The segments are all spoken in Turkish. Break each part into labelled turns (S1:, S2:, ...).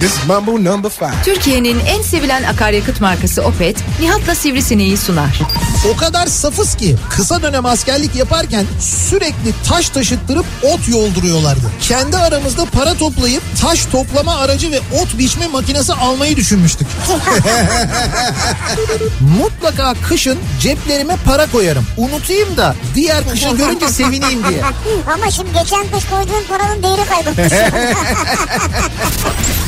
S1: this is Mambo number five.
S2: Türkiye'nin en sevilen akaryakıt markası Opet, Nihat'la Sivrisineği sunar.
S3: O kadar safız ki kısa dönem askerlik yaparken sürekli taş taşıttırıp ot yolduruyorlardı. Kendi aramızda para toplayıp taş toplama aracı ve ot biçme makinesi almayı düşünmüştük. Mutlaka kışın ceplerime para koyarım. Unutayım da diğer kışı görünce sevineyim diye.
S4: Ama şimdi geçen kış koyduğun paranın değeri kaybolmuş.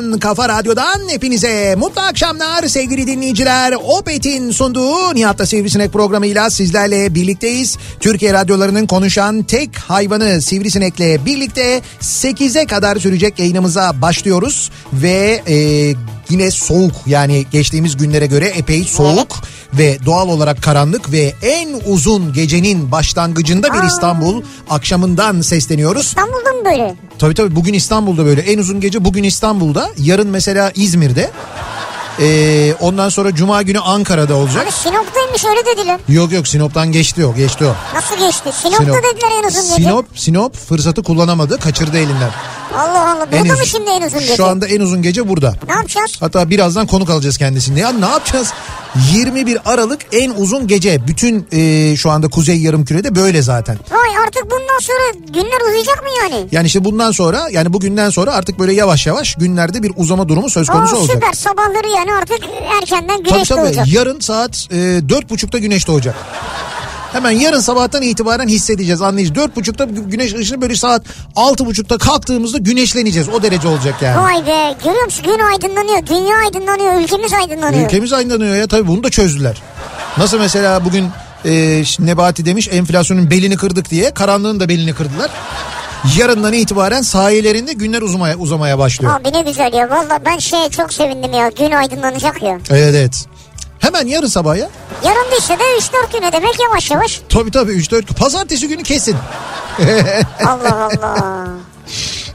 S3: Radyosundan, kafa radyodan hepinize mutlu akşamlar sevgili dinleyiciler. Opet'in sunduğu Nihat'ta Sivrisinek programıyla sizlerle birlikteyiz. Türkiye radyolarının konuşan tek hayvanı Sivrisinek'le birlikte 8'e kadar sürecek yayınımıza başlıyoruz. Ve e, yine soğuk yani geçtiğimiz günlere göre epey soğuk ve doğal olarak karanlık ve en uzun gecenin başlangıcında bir İstanbul akşamından sesleniyoruz.
S4: İstanbul'da mı böyle?
S3: Tabii tabii bugün İstanbul'da böyle en uzun gece bugün İstanbul'da yarın mesela İzmir'de Ee, ondan sonra Cuma günü Ankara'da olacak.
S4: Hani Sinop'taymış öyle dediler.
S3: Yok yok Sinop'tan geçti o geçti o.
S4: Nasıl geçti? Sinop'ta
S3: Sinop.
S4: dediler en uzun gece.
S3: Sinop, Sinop fırsatı kullanamadı kaçırdı elinden.
S4: Allah Allah.
S3: En
S4: Burada mı
S3: uzun-
S4: şimdi en uzun gece?
S3: Şu anda en uzun gece burada.
S4: Ne yapacağız?
S3: Hatta birazdan konuk alacağız kendisini. Ya ne yapacağız? 21 Aralık en uzun gece. Bütün e, şu anda Kuzey Yarımküre'de böyle zaten.
S4: Vay artık bundan sonra günler uzayacak mı yani?
S3: Yani işte bundan sonra yani bugünden sonra artık böyle yavaş yavaş günlerde bir uzama durumu söz konusu
S4: Aa,
S3: olacak.
S4: süper sabahları yani artık erkenden
S3: Tabii
S4: güneş
S3: tabii
S4: doğacak.
S3: yarın saat e, dört buçukta güneş doğacak. Hemen yarın sabahtan itibaren hissedeceğiz anlayacağız. Dört buçukta gü- güneş ışını böyle saat altı buçukta kalktığımızda güneşleneceğiz. O derece olacak yani.
S4: Vay be görüyor musun gün aydınlanıyor dünya aydınlanıyor ülkemiz aydınlanıyor.
S3: Ülkemiz aydınlanıyor ya tabii bunu da çözdüler. Nasıl mesela bugün e, Nebati demiş enflasyonun belini kırdık diye karanlığın da belini kırdılar. Yarından itibaren sahilerinde günler uzamaya, uzamaya başlıyor.
S4: Abi ne güzel ya valla ben şeye çok sevindim ya gün aydınlanacak ya.
S3: Evet evet. Hemen yarın sabah ya.
S4: Yarın değilse de 3-4 güne demek yavaş yavaş.
S3: Tabii tabii 3-4 pazartesi günü kesin.
S4: Allah Allah.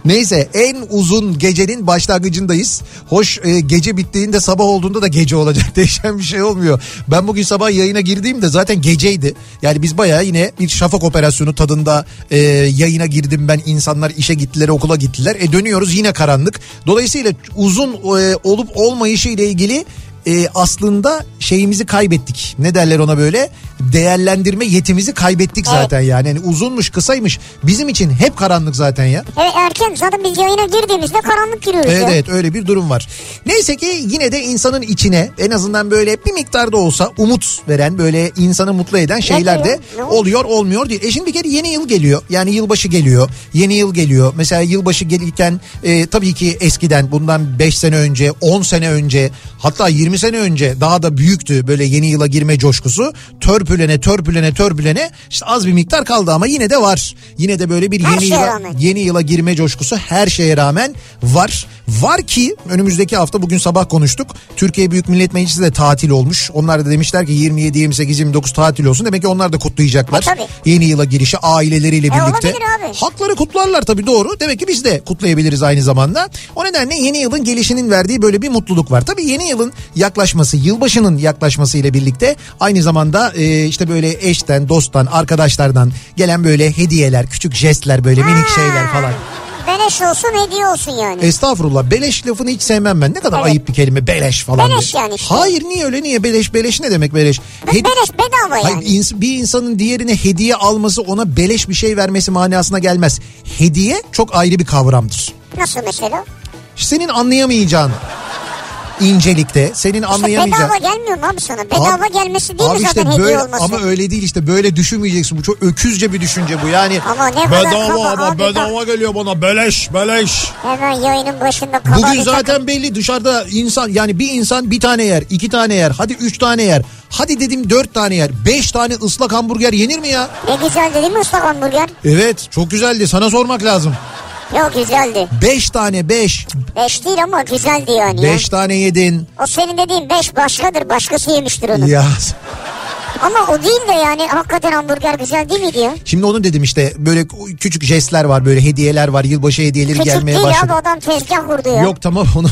S3: Neyse en uzun gecenin başlangıcındayız. Hoş e, gece bittiğinde sabah olduğunda da gece olacak. Değişen bir şey olmuyor. Ben bugün sabah yayına girdiğimde zaten geceydi. Yani biz bayağı yine bir şafak operasyonu tadında e, yayına girdim ben. İnsanlar işe gittiler okula gittiler. E dönüyoruz yine karanlık. Dolayısıyla uzun e, olup olmayışı ile ilgili e, aslında şeyimizi kaybettik. Ne derler ona böyle? Değerlendirme yetimizi kaybettik zaten yani. yani. Uzunmuş kısaymış bizim için hep karanlık zaten ya.
S4: Evet erken zaten biz yayına girdiğimizde karanlık giriyoruz
S3: Evet
S4: ya.
S3: evet öyle bir durum var. Neyse ki yine de insanın içine en azından böyle bir miktarda olsa umut veren böyle insanı mutlu eden şeyler de oluyor olmuyor değil. E şimdi bir kere yeni yıl geliyor. Yani yılbaşı geliyor. Yeni yıl geliyor. Mesela yılbaşı gelirken e, tabii ki eskiden bundan 5 sene önce 10 sene önce hatta 20 sene önce daha da büyüktü böyle yeni yıla girme coşkusu. Törpülene törpülene törpülene işte az bir miktar kaldı ama yine de var. Yine de böyle bir
S4: Her
S3: yeni yıla,
S4: rağmen.
S3: yeni yıla girme coşkusu her şeye rağmen var. Var ki önümüzdeki hafta bugün sabah konuştuk. Türkiye Büyük Millet Meclisi de tatil olmuş. Onlar da demişler ki 27, 28, 29 tatil olsun. Demek ki onlar da kutlayacaklar.
S4: E, tabii.
S3: Yeni yıla girişi aileleriyle
S4: E,
S3: birlikte.
S4: olabilir abi.
S3: Hakları kutlarlar tabii doğru. Demek ki biz de kutlayabiliriz aynı zamanda. O nedenle yeni yılın gelişinin verdiği böyle bir mutluluk var. Tabii yeni yılın yaklaşması, yılbaşının yaklaşması ile birlikte aynı zamanda e, işte böyle eşten, dosttan, arkadaşlardan gelen böyle hediyeler, küçük jestler böyle minik şeyler falan.
S4: Beleş olsun hediye olsun yani.
S3: Estağfurullah beleş lafını hiç sevmem ben. Ne kadar
S4: Evet.
S3: ayıp bir kelime beleş falan.
S4: Beleş
S3: diye.
S4: yani işte.
S3: Hayır niye öyle niye beleş beleş ne demek beleş? Hedi-
S4: Beleş bedava
S3: Hayır,
S4: yani.
S3: ins- bir insanın diğerine hediye alması ona beleş bir şey vermesi manasına gelmez. Hediye çok ayrı bir kavramdır.
S4: Nasıl mesela?
S3: Senin anlayamayacağın incelikte. Senin
S4: İşte
S3: anlayamayacağın.
S4: bedava gelmiyor mu abi sana? Bedava
S3: Abi-
S4: gelmesi değil
S3: Abi
S4: mi
S3: işte
S4: zaten hediye
S3: böyle
S4: olması?
S3: ama öyle değil işte böyle düşünmeyeceksin. Bu çok öküzce bir düşünce bu yani.
S4: Ama ne
S3: bedava ama
S4: abi bak.
S3: bedava geliyor bana beleş beleş.
S4: Hemen yayının başında kaba
S3: Bugün zaten
S4: takım-
S3: belli dışarıda insan yani bir insan bir tane yer, iki tane yer, hadi üç tane yer. Hadi dedim dört tane yer. Beş tane ıslak hamburger yenir mi ya?
S4: Ne güzeldi değil mi ıslak hamburger?
S3: Evet çok güzeldi sana sormak lazım.
S4: Yok güzeldi.
S3: Beş tane beş.
S4: Beş değil ama güzeldi yani. ya.
S3: Beş tane yedin.
S4: O senin dediğin beş başkadır. Başkası yemiştir onu.
S3: Ya
S4: Ama o değil de yani hakikaten hamburger güzel değil miydi ya?
S3: şimdi onu dedim işte böyle küçük jestler var böyle hediyeler var yılbaşı hediyeleri
S4: Küçük
S3: gelmeye
S4: değil
S3: başladı.
S4: abi adam tezgah kurdu ya.
S3: Yok tamam onu.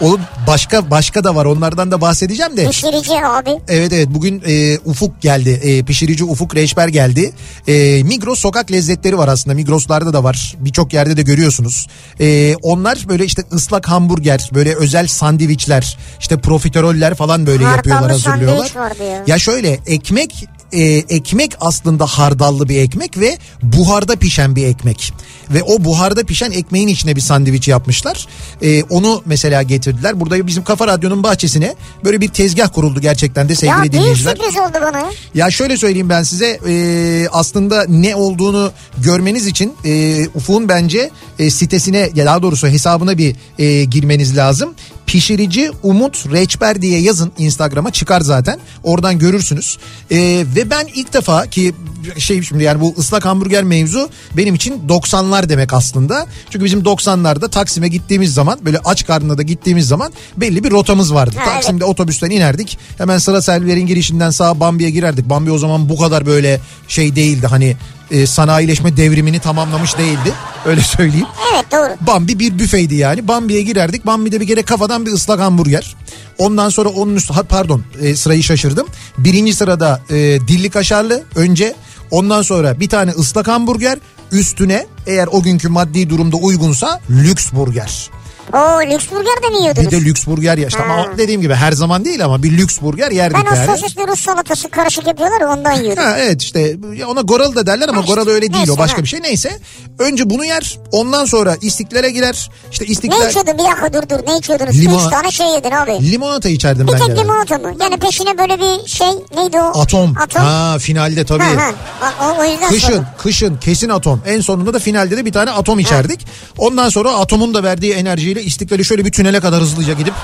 S3: Oğlum başka başka da var onlardan da bahsedeceğim de.
S4: Pişirici abi.
S3: Evet evet bugün e, Ufuk geldi. E, pişirici Ufuk Reçber geldi. E, Migros sokak lezzetleri var aslında. Migros'larda da var. Birçok yerde de görüyorsunuz. E, onlar böyle işte ıslak hamburger, böyle özel sandviçler, işte profiteroller falan böyle
S4: Hardallı
S3: yapıyorlar, hazırlıyorlar.
S4: vardı ya.
S3: Ya şöyle ekmek e, ekmek aslında hardallı bir ekmek ve buharda pişen bir ekmek. Ve o buharda pişen ekmeğin içine bir sandviç yapmışlar. E, onu mesela getirdiler. Burada bizim Kafa Radyo'nun bahçesine böyle bir tezgah kuruldu gerçekten de sevgili
S4: Ya
S3: dinleyiciler.
S4: sürpriz oldu bana ya.
S3: Ya şöyle söyleyeyim ben size e, aslında ne olduğunu görmeniz için e, Ufuk'un bence e, sitesine ya daha doğrusu hesabına bir e, girmeniz lazım. Pişirici Umut Reçber diye yazın Instagram'a çıkar zaten oradan görürsünüz. E, ve ben ilk defa ki şey şimdi yani bu ıslak hamburger mevzu benim için 90'lar demek aslında. Çünkü bizim 90'larda Taksim'e gittiğimiz zaman böyle aç karnına da gittiğimiz zaman belli bir rotamız vardı.
S4: Ha, evet.
S3: Taksim'de otobüsten inerdik. Hemen sıra servilerin girişinden sağ Bambi'ye girerdik. Bambi o zaman bu kadar böyle şey değildi. Hani e, sanayileşme devrimini tamamlamış değildi. Öyle söyleyeyim.
S4: Evet doğru.
S3: Bambi bir büfeydi yani. Bambi'ye girerdik. Bambi'de bir kere kafadan bir ıslak hamburger. Ondan sonra onun üstü ha, pardon e, sırayı şaşırdım. Birinci sırada e, dilli kaşarlı önce. Ondan sonra bir tane ıslak hamburger. Üstüne eğer o günkü maddi durumda uygunsa lüks burger.
S4: Oo lüks burger de mi
S3: Bir
S4: yiyordunuz?
S3: de lüks burger ya. İşte ama dediğim gibi her zaman değil ama bir lüks burger yerdik
S4: ben o
S3: yani.
S4: sosisli Rus salatası karışık yapıyorlar ya, ondan yiyordum.
S3: Ha, evet işte ona goral da derler ama
S4: Ha
S3: goral öyle değil
S4: neyse,
S3: o başka
S4: ha.
S3: bir şey. Neyse önce bunu yer ondan sonra istiklale girer. İşte
S4: ne
S3: istiklal
S4: içiyordun bir dakika dur dur ne içiyordunuz?
S3: Limon-
S4: Üç tane şey yedin abi.
S3: limonata içerdim
S4: Bir
S3: ben
S4: tek
S3: genelde.
S4: limonata mı? Yani peşine böyle bir şey neydi o?
S3: Atom.
S4: Atom.
S3: Ha finalde tabii.
S4: Ha, ha. O, o yüzden
S3: Kışın,
S4: sordum.
S3: kışın kesin atom. En sonunda da finalde de bir tane atom içerdik. Ondan sonra atomun da verdiği enerjiyle istiklali şöyle bir tünele kadar hızlıca gidip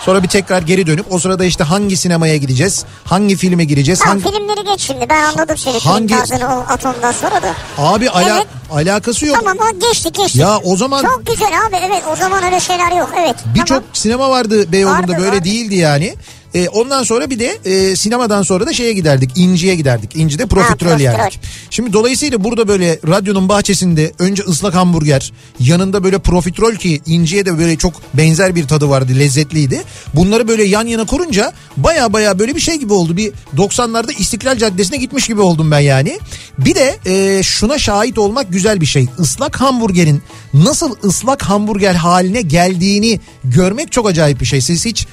S3: sonra bir tekrar geri dönüp o sırada işte hangi sinemaya gideceğiz? Hangi filme gireceğiz?
S4: Tamam
S3: hangi...
S4: filmleri geç şimdi ben anladım seni
S3: Hangi-
S4: film tarzını o atomdan sonra da.
S3: Abi ala-
S4: Evet.
S3: alakası yok.
S4: Tamam o geçti geçti.
S3: Ya o zaman
S4: Çok güzel abi evet o zaman öyle şeyler yok evet.
S3: Birçok
S4: Tamam.
S3: sinema vardı Beyoğlu'nda böyle
S4: vardı.
S3: değildi yani. E, ondan sonra bir de e, sinemadan sonra da şeye giderdik. İnci'ye giderdik. İnci'de profiterol
S4: profiterol.
S3: yerdik. Şimdi dolayısıyla burada böyle radyonun bahçesinde önce ıslak hamburger, yanında böyle profiterol ki İnci'ye de böyle çok benzer bir tadı vardı, lezzetliydi. Bunları böyle yan yana kurunca baya baya böyle bir şey gibi oldu. Bir 90'larda İstiklal Caddesi'ne gitmiş gibi oldum ben yani. Bir de e, şuna şahit olmak güzel bir şey. Islak hamburgerin nasıl ıslak hamburger haline geldiğini görmek çok acayip bir şey. Siz hiç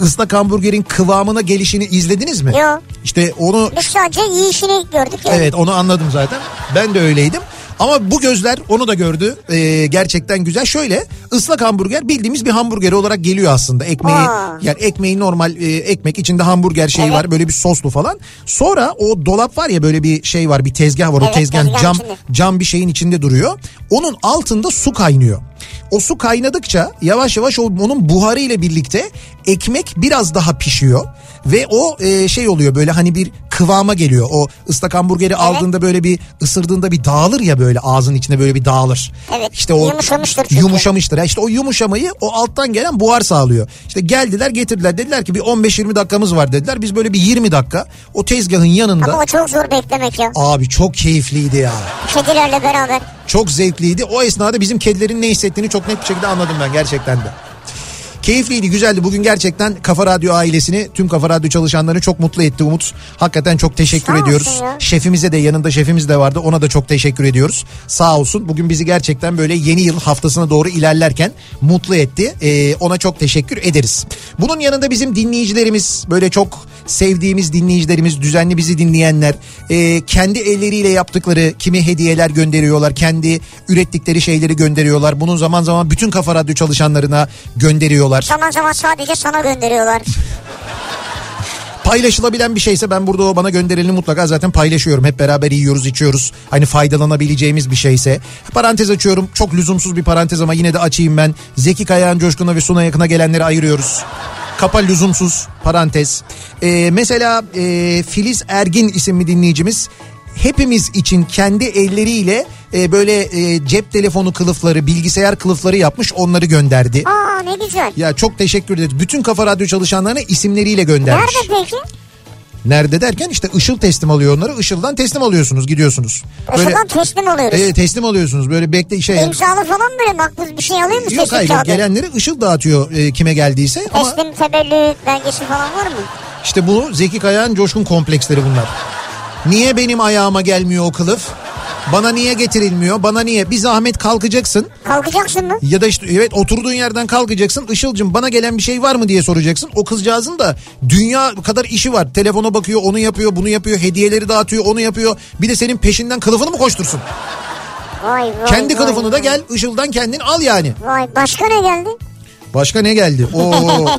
S3: ıslak hamburgerin kıvamına gelişini izlediniz mi?
S4: Yok.
S3: İşte onu
S4: Biz sadece yiyişini gördük yani.
S3: evet onu anladım zaten. Ben de öyleydim. Ama bu gözler onu da gördü. Ee, gerçekten güzel. Şöyle ıslak hamburger bildiğimiz bir hamburger olarak geliyor aslında. Ekmeği
S4: Aa.
S3: yani ekmeği normal e, ekmek içinde hamburger şeyi
S4: Evet.
S3: var böyle bir soslu falan. Sonra o dolap var ya böyle bir şey var bir tezgah var. o
S4: Evet,
S3: tezgahın
S4: tezgahın
S3: cam
S4: içinde.
S3: cam bir şeyin içinde duruyor. Onun altında su kaynıyor. O su kaynadıkça yavaş yavaş onun buharı ile birlikte ekmek biraz daha pişiyor ve o e, şey oluyor böyle hani bir kıvama geliyor. O ıslak hamburgeri aldığında böyle bir ısırdığında bir dağılır ya böyle ağzın içinde böyle bir dağılır.
S4: Evet,
S3: İşte o
S4: yumuşamıştır çünkü.
S3: Yumuşamıştır. İşte o yumuşamayı o alttan gelen buhar sağlıyor. İşte geldiler getirdiler dediler ki bir 15-20 dakikamız var dediler. Biz böyle bir 20 dakika o tezgahın yanında
S4: Ama o çok zor beklemek ya.
S3: abi çok keyifliydi ya.
S4: Kedilerle beraber.
S3: Çok zevkliydi. O esnada bizim kedilerin ne hissettiğini çok net bir şekilde anladım ben gerçekten de. Keyifliydi, güzeldi. Bugün gerçekten Kafa Radyo ailesini, tüm Kafa Radyo çalışanlarını çok mutlu etti Umut. Hakikaten çok teşekkür
S4: Sağ
S3: ediyoruz.
S4: ya.
S3: Şefimize de yanında şefimiz de vardı. Ona da çok teşekkür ediyoruz. Sağ olsun. Bugün bizi gerçekten böyle yeni yıl haftasına doğru ilerlerken mutlu etti. Ee, ona çok teşekkür ederiz. Bunun yanında bizim dinleyicilerimiz böyle çok sevdiğimiz dinleyicilerimiz, düzenli bizi dinleyenler e, kendi elleriyle yaptıkları kimi hediyeler gönderiyorlar. Kendi ürettikleri şeyleri gönderiyorlar. Bunu zaman zaman bütün Kafa Radyo çalışanlarına gönderiyorlar.
S4: Zaman zaman sadece sana gönderiyorlar.
S3: Paylaşılabilen bir şeyse ben burada o bana gönderileni mutlaka zaten paylaşıyorum. Hep beraber yiyoruz içiyoruz. Hani faydalanabileceğimiz bir şeyse. Parantez açıyorum. Çok lüzumsuz bir parantez ama yine de açayım ben. Zeki Kayağan Coşkun'a ve Suna Yakın'a gelenleri ayırıyoruz. Kapa lüzumsuz parantez. Ee, mesela e, Filiz Ergin isimli dinleyicimiz hepimiz için kendi elleriyle e, böyle e, cep telefonu kılıfları, bilgisayar kılıfları yapmış onları gönderdi.
S4: Aa ne güzel.
S3: Ya çok teşekkür ederiz. Bütün Kafa Radyo çalışanlarına isimleriyle göndermiş.
S4: Nerede peki?
S3: Nerede derken işte Işıl teslim alıyor onları. Işıl'dan teslim alıyorsunuz gidiyorsunuz.
S4: Işıl'dan teslim alıyoruz.
S3: e, teslim alıyorsunuz. Böyle bekle şey.
S4: İmzalı falan böyle makbuz bir şey alıyor mu?
S3: Yok hayır
S4: kağıdı?
S3: gelenleri Işıl dağıtıyor e, kime geldiyse. Ama
S4: Teslim tebellü belgesi falan var mı?
S3: işte bu Zeki Kayağan coşkun kompleksleri bunlar. Niye benim ayağıma gelmiyor o kılıf? Bana niye getirilmiyor? Bana niye? Bir zahmet kalkacaksın.
S4: Kalkacaksın mı?
S3: Ya da işte evet oturduğun yerden kalkacaksın. Işıl'cım bana gelen bir şey var mı diye soracaksın. O kızcağızın da dünya kadar işi var. Telefona bakıyor, onu yapıyor, bunu yapıyor, hediyeleri dağıtıyor, onu yapıyor. Bir de senin peşinden kılıfını mı koştursun?
S4: Vay vay.
S3: Kendi
S4: vay,
S3: kılıfını da
S4: vay.
S3: gel Işıl'dan kendin al yani.
S4: Vay başka ne geldi?
S3: Başka ne geldi? Oo.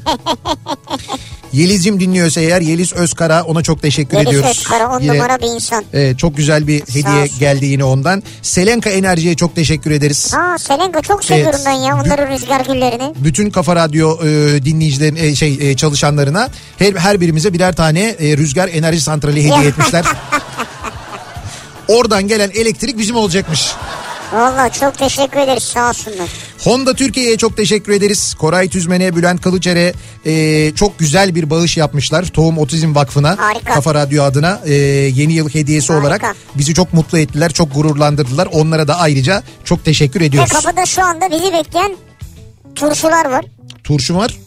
S3: Yeliz'cim dinliyorsa eğer Yeliz Özkara ona çok teşekkür
S4: Yeliz
S3: ediyoruz.
S4: Özkara on
S3: Yine,
S4: numara bir insan.
S3: e, çok güzel bir hediye
S4: olsun.
S3: geldi yine ondan. Selenka Enerji'ye çok teşekkür ederiz.
S4: Aa Selenka çok seviyorum
S3: Evet.
S4: ben ya onların rüzgar güllerini.
S3: bütün Kafa Radyo e, dinleyicilerin e, şey e, çalışanlarına her her birimize birer tane e, rüzgar enerji santrali hediye etmişler. Oradan gelen elektrik bizim olacakmış.
S4: Valla çok teşekkür ederiz sağ olsunlar.
S3: Honda Türkiye'ye çok teşekkür ederiz. Koray Tüzmen'e, Bülent Kılıçer'e e, çok güzel bir bağış yapmışlar. Tohum Otizm Vakfı'na.
S4: Harika.
S3: Kafa Radyo adına e, yeni yıl hediyesi
S4: Harika.
S3: olarak bizi çok mutlu ettiler. Çok gururlandırdılar. Onlara da ayrıca çok teşekkür
S4: Ve
S3: ediyoruz.
S4: kapıda şu anda bizi bekleyen turşular var.
S3: Turşu var.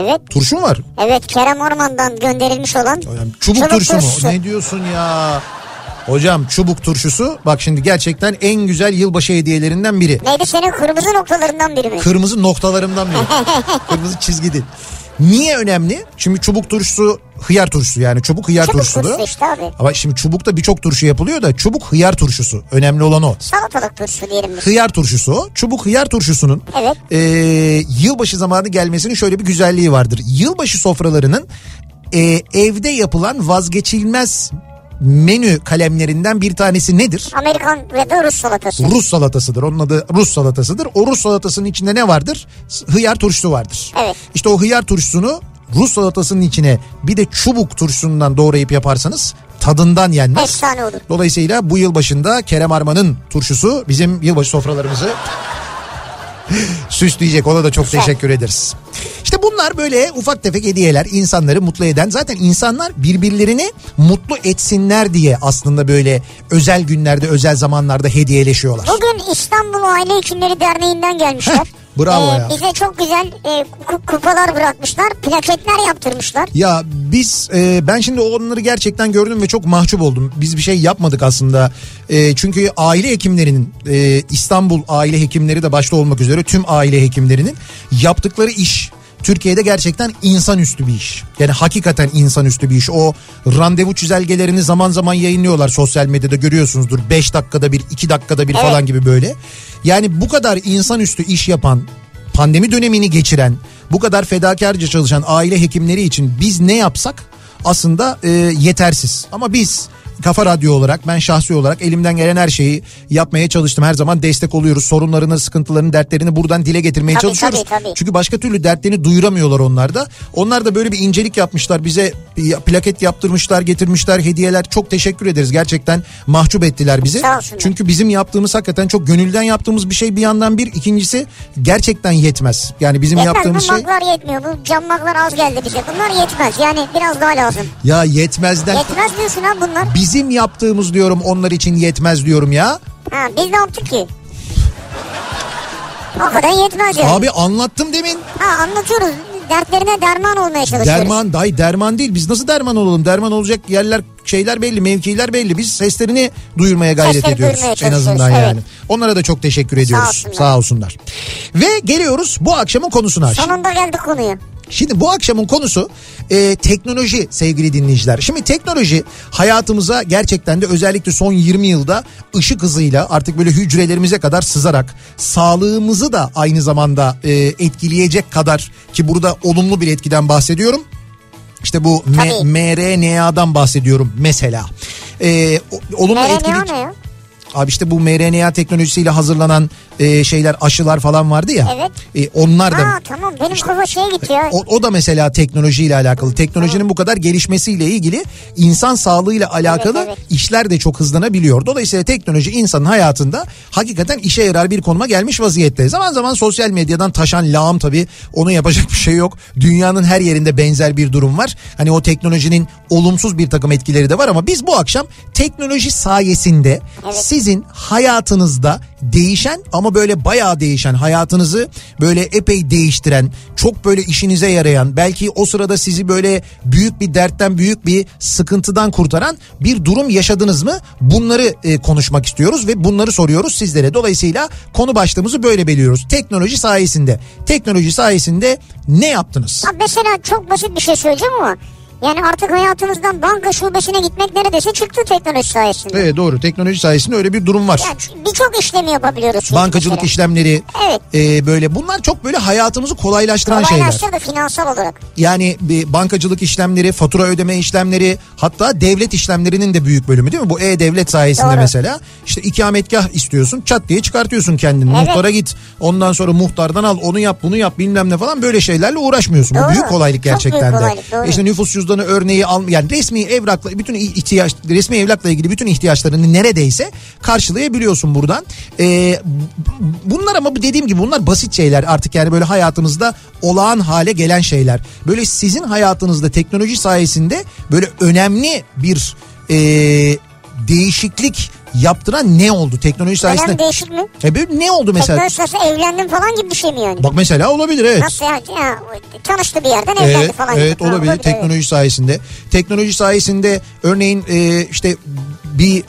S4: Evet.
S3: Turşu mu var?
S4: Evet Kerem Orman'dan gönderilmiş olan
S3: Yani çubuk,
S4: Çubuk
S3: turşu mu?
S4: turşusu.
S3: Ne diyorsun ya? Hocam çubuk turşusu bak şimdi gerçekten en güzel yılbaşı hediyelerinden biri.
S4: neydi senin kırmızı noktalarından biri mi?
S3: Kırmızı noktalarımdan biri. Kırmızı çizgi değil. Niye önemli? Çünkü çubuk turşusu hıyar turşusu yani çubuk hıyar
S4: Çubuk
S3: turşusu.
S4: turşusu işte abi.
S3: Ama şimdi çubukta birçok turşu yapılıyor da çubuk hıyar turşusu. Önemli olan o.
S4: Salatalık turşusu diyelim biz.
S3: Hıyar turşusu o. Çubuk hıyar turşusunun
S4: Evet.
S3: e, yılbaşı zamanı gelmesinin şöyle bir güzelliği vardır. Yılbaşı sofralarının e, evde yapılan vazgeçilmez menü kalemlerinden bir tanesi nedir?
S4: Amerikan ve de Rus salatası.
S3: Rus salatasıdır. Onun adı Rus salatasıdır. O Rus salatasının içinde ne vardır? Hıyar turşusu vardır.
S4: Evet.
S3: İşte o hıyar turşusunu Rus salatasının içine bir de çubuk turşusundan doğrayıp yaparsanız tadından yenmez.
S4: Efsane olur.
S3: Dolayısıyla bu yıl başında Kerem Arman'ın turşusu bizim yılbaşı sofralarımızı süsleyecek. Ona da çok teşekkür ederiz. İşte bunlar böyle ufak tefek hediyeler insanları mutlu eden. Zaten insanlar birbirlerini mutlu etsinler diye aslında böyle özel günlerde özel zamanlarda hediyeleşiyorlar.
S4: Bugün İstanbul Aile Hekimleri Derneği'nden gelmişler.
S3: Bravo ya.
S4: Bize çok güzel e, ku- kupalar bırakmışlar. Plaketler yaptırmışlar.
S3: Ya biz e, ben şimdi onları gerçekten gördüm ve çok mahcup oldum. Biz bir şey yapmadık aslında. E, çünkü aile hekimlerinin e, İstanbul aile hekimleri de başta olmak üzere tüm aile hekimlerinin yaptıkları iş Türkiye'de gerçekten insanüstü bir iş. Yani hakikaten insanüstü bir iş. O randevu çizelgelerini zaman zaman yayınlıyorlar sosyal medyada görüyorsunuzdur. 5 dakikada bir, 2 dakikada bir
S4: Evet.
S3: falan gibi böyle. Yani bu kadar insanüstü iş yapan pandemi dönemini geçiren, bu kadar fedakarca çalışan aile hekimleri için biz ne yapsak aslında e, yetersiz. Ama biz Kafa Radyo olarak ben şahsi olarak elimden gelen her şeyi yapmaya çalıştım. Her zaman destek oluyoruz. Sorunlarını, sıkıntılarını, dertlerini buradan dile getirmeye
S4: Tabii,
S3: çalışıyoruz.
S4: tabii, tabii.
S3: Çünkü başka türlü dertlerini duyuramıyorlar onlar da. Onlar da böyle bir incelik yapmışlar. Bize bir plaket yaptırmışlar, getirmişler hediyeler. Çok teşekkür ederiz. Gerçekten mahcup ettiler bizi. Çünkü bizim yaptığımız hakikaten çok gönülden yaptığımız bir şey bir yandan bir. ikincisi gerçekten yetmez. Yani bizim
S4: Yetmez
S3: yaptığımız
S4: bu
S3: şey
S4: maklar yetmiyor. Bu cam maklar az geldi bize. Bunlar yetmez. Yani biraz daha lazım.
S3: ya yetmezden
S4: Yetmez diyorsun ha bunlar.
S3: Bizim yaptığımız diyorum onlar için yetmez diyorum ya.
S4: Ha, biz ne yaptık ki? Hakikaten yetmez yani.
S3: Abi anlattım demin.
S4: Ha anlatıyoruz. Dertlerine derman olmaya çalışıyoruz.
S3: Derman day derman değil. Biz nasıl derman olalım? Derman olacak yerler şeyler belli, mevkiler belli. Biz seslerini duyurmaya gayret
S4: Sesleri
S3: ediyoruz en azından
S4: evet.
S3: yani. Onlara da çok teşekkür ediyoruz.
S4: olsunlar.
S3: Sağ olsunlar. Ve geliyoruz bu akşamın konusuna.
S4: Sonunda geldik konuya.
S3: Şimdi bu akşamın konusu e, teknoloji sevgili dinleyiciler. Şimdi teknoloji hayatımıza gerçekten de özellikle son 20 yılda ışık hızıyla artık böyle hücrelerimize kadar sızarak sağlığımızı da aynı zamanda e, etkileyecek kadar ki burada olumlu bir etkiden bahsediyorum. İşte bu M- mRNA'dan bahsediyorum mesela. E, o- olumlu
S4: mRNA
S3: etkileyici-
S4: ne ya?
S3: Abi işte bu mRNA teknolojisiyle hazırlanan e, şeyler aşılar falan vardı ya.
S4: Evet.
S3: E, onlar da
S4: Ha tamam benim kafa şeye gitti ya.
S3: o, o da mesela teknolojiyle alakalı. Teknolojinin bu kadar gelişmesiyle ilgili insan sağlığıyla alakalı
S4: evet.
S3: işler de çok hızlanabiliyor. Dolayısıyla teknoloji insanın hayatında hakikaten işe yarar bir konuma gelmiş vaziyette. Zaman zaman sosyal medyadan taşan lağım tabii onu yapacak bir şey yok. Dünyanın her yerinde benzer bir durum var. Hani o teknolojinin olumsuz bir takım etkileri de var ama biz bu akşam teknoloji sayesinde sizin hayatınızda değişen ama böyle bayağı değişen hayatınızı böyle epey değiştiren çok böyle işinize yarayan belki o sırada sizi böyle büyük bir dertten büyük bir sıkıntıdan kurtaran bir durum yaşadınız mı? Bunları e, konuşmak istiyoruz ve bunları soruyoruz sizlere. Dolayısıyla konu başlığımızı böyle belirliyoruz. Teknoloji sayesinde. Teknoloji sayesinde ne yaptınız?
S4: Abi mesela çok basit bir şey söyleyeceğim ama yani artık hayatımızdan banka şubesine gitmek neredeyse çıktı teknoloji sayesinde.
S3: Evet doğru teknoloji sayesinde öyle bir durum var.
S4: Yani birçok işlemi yapabiliyoruz.
S3: Bankacılık
S4: mesela.
S3: işlemleri
S4: Evet.
S3: e, böyle bunlar çok böyle hayatımızı kolaylaştıran şeyler.
S4: Kolaylaştırdı finansal olarak.
S3: Yani bir bankacılık işlemleri, fatura ödeme işlemleri, hatta devlet işlemlerinin de büyük bölümü değil mi? Bu e-devlet sayesinde
S4: Doğru.
S3: mesela işte ikametgah istiyorsun, çat diye çıkartıyorsun kendini.
S4: Evet.
S3: Muhtara git. Ondan sonra muhtardan al, onu yap, bunu yap, bilmem ne falan böyle şeylerle uğraşmıyorsun. Bu
S4: Doğru.
S3: büyük kolaylık
S4: Çok
S3: gerçekten
S4: büyük
S3: de.
S4: kolaylık, doğru.
S3: İşte nüfus cüzdanı örneği al yani resmi evrakla bütün ihtiyaç resmi evrakla ilgili bütün ihtiyaçlarını neredeyse karşılayabiliyorsun buradan. Ee, bunlar ama dediğim gibi bunlar basit şeyler artık yani böyle hayatımızda olağan hale gelen şeyler. Böyle sizin hayatınızda teknoloji sayesinde böyle önemli bir e, değişiklik yaptıran ne oldu teknoloji sayesinde?
S4: Önemli değişik mi?
S3: E, ne oldu mesela?
S4: Teknoloji sayesinde evlendim falan gibi bir şey mi yani?
S3: Bak mesela olabilir evet.
S4: Nasıl yani? Ya, tanıştı bir yerden evlendi
S3: Evet,
S4: falan.
S3: evet
S4: gibi. Ha,
S3: olabilir teknoloji sayesinde. Teknoloji sayesinde örneğin e, işte bir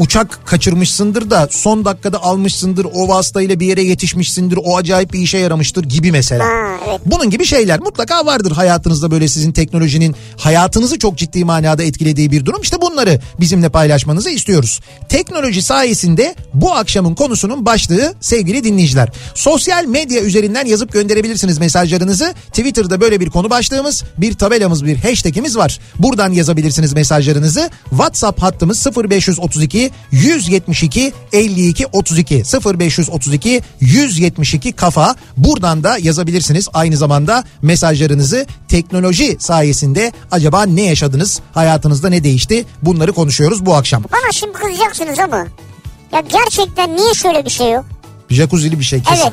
S3: uçak kaçırmışsındır da son dakikada almışsındır o vasıtayla bir yere yetişmişsindir o acayip bir işe yaramıştır gibi mesela.
S4: Ha, evet.
S3: Bunun gibi şeyler mutlaka vardır hayatınızda böyle sizin teknolojinin hayatınızı çok ciddi manada etkilediği bir durum. İşte bunları bizimle paylaşmanızı istiyoruz. Teknoloji sayesinde bu akşamın konusunun başlığı sevgili dinleyiciler. Sosyal medya üzerinden yazıp gönderebilirsiniz mesajlarınızı. Twitter'da böyle bir konu başlığımız, bir tabelamız, bir hashtagimiz var. Buradan yazabilirsiniz mesajlarınızı. WhatsApp hattımız 0532 172 52 32 0532 172 kafa. Buradan da yazabilirsiniz. Aynı zamanda mesajlarınızı teknoloji sayesinde acaba ne yaşadınız? Hayatınızda ne değişti? Bunları konuşuyoruz bu akşam.
S4: Bana şimdi kızacaksınız ama ya gerçekten niye şöyle bir şey yok?
S3: Jacuzzi'li bir şey kesin.
S4: Evet.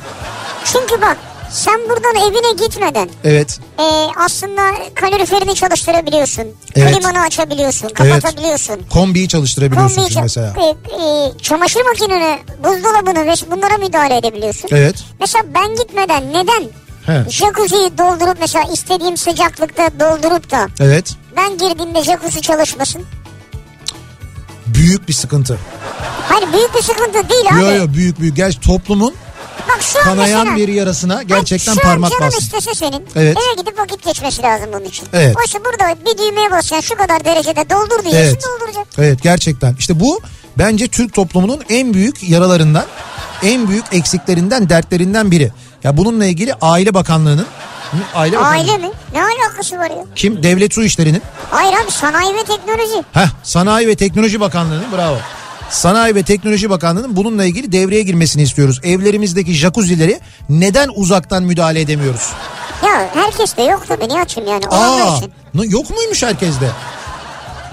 S4: Çünkü bak sen buradan evine gitmeden
S3: Evet.
S4: e, aslında kaloriferini çalıştırabiliyorsun.
S3: Evet.
S4: Klimanı açabiliyorsun,
S3: Evet.
S4: kapatabiliyorsun.
S3: Kombiyi çalıştırabiliyorsun
S4: Kombiyi
S3: şimdi mesela.
S4: e, e, çamaşır makineni, buzdolabını ve bunlara müdahale edebiliyorsun.
S3: Evet.
S4: Mesela ben gitmeden neden
S3: He.
S4: jacuzziyi doldurup mesela istediğim sıcaklıkta doldurup da
S3: Evet.
S4: ben girdiğimde jacuzzi çalışmasın?
S3: Büyük bir sıkıntı.
S4: Hani büyük bir sıkıntı değil abi.
S3: Yo yo büyük büyük. Gerçi toplumun
S4: Bak şu an
S3: kanayan
S4: mesela.
S3: bir yarasına gerçekten
S4: Bak, şu an
S3: parmak
S4: canın
S3: bastı.
S4: istese senin
S3: Evet.
S4: eve gidip vakit geçmesi lazım bunun için.
S3: Evet.
S4: Oysa burada bir düğmeye basacaksın şu kadar derecede doldur diyorsun
S3: Evet.
S4: dolduracak.
S3: Evet gerçekten. İşte bu bence Türk toplumunun en büyük yaralarından, en büyük eksiklerinden, dertlerinden biri. Ya bununla ilgili Aile Bakanlığı'nın Aile Bakanlığı.
S4: Aile mi? Ne alakası var ya?
S3: Kim? Devlet Su İşleri'nin.
S4: Hayır abi sanayi ve teknoloji.
S3: Heh, Sanayi ve Teknoloji Bakanlığı'nın bravo. Sanayi ve Teknoloji Bakanlığı'nın bununla ilgili devreye girmesini istiyoruz. Evlerimizdeki jacuzzileri neden uzaktan müdahale edemiyoruz?
S4: Ya herkes de yok tabii niye açayım yani
S3: Aa, yok muymuş herkeste?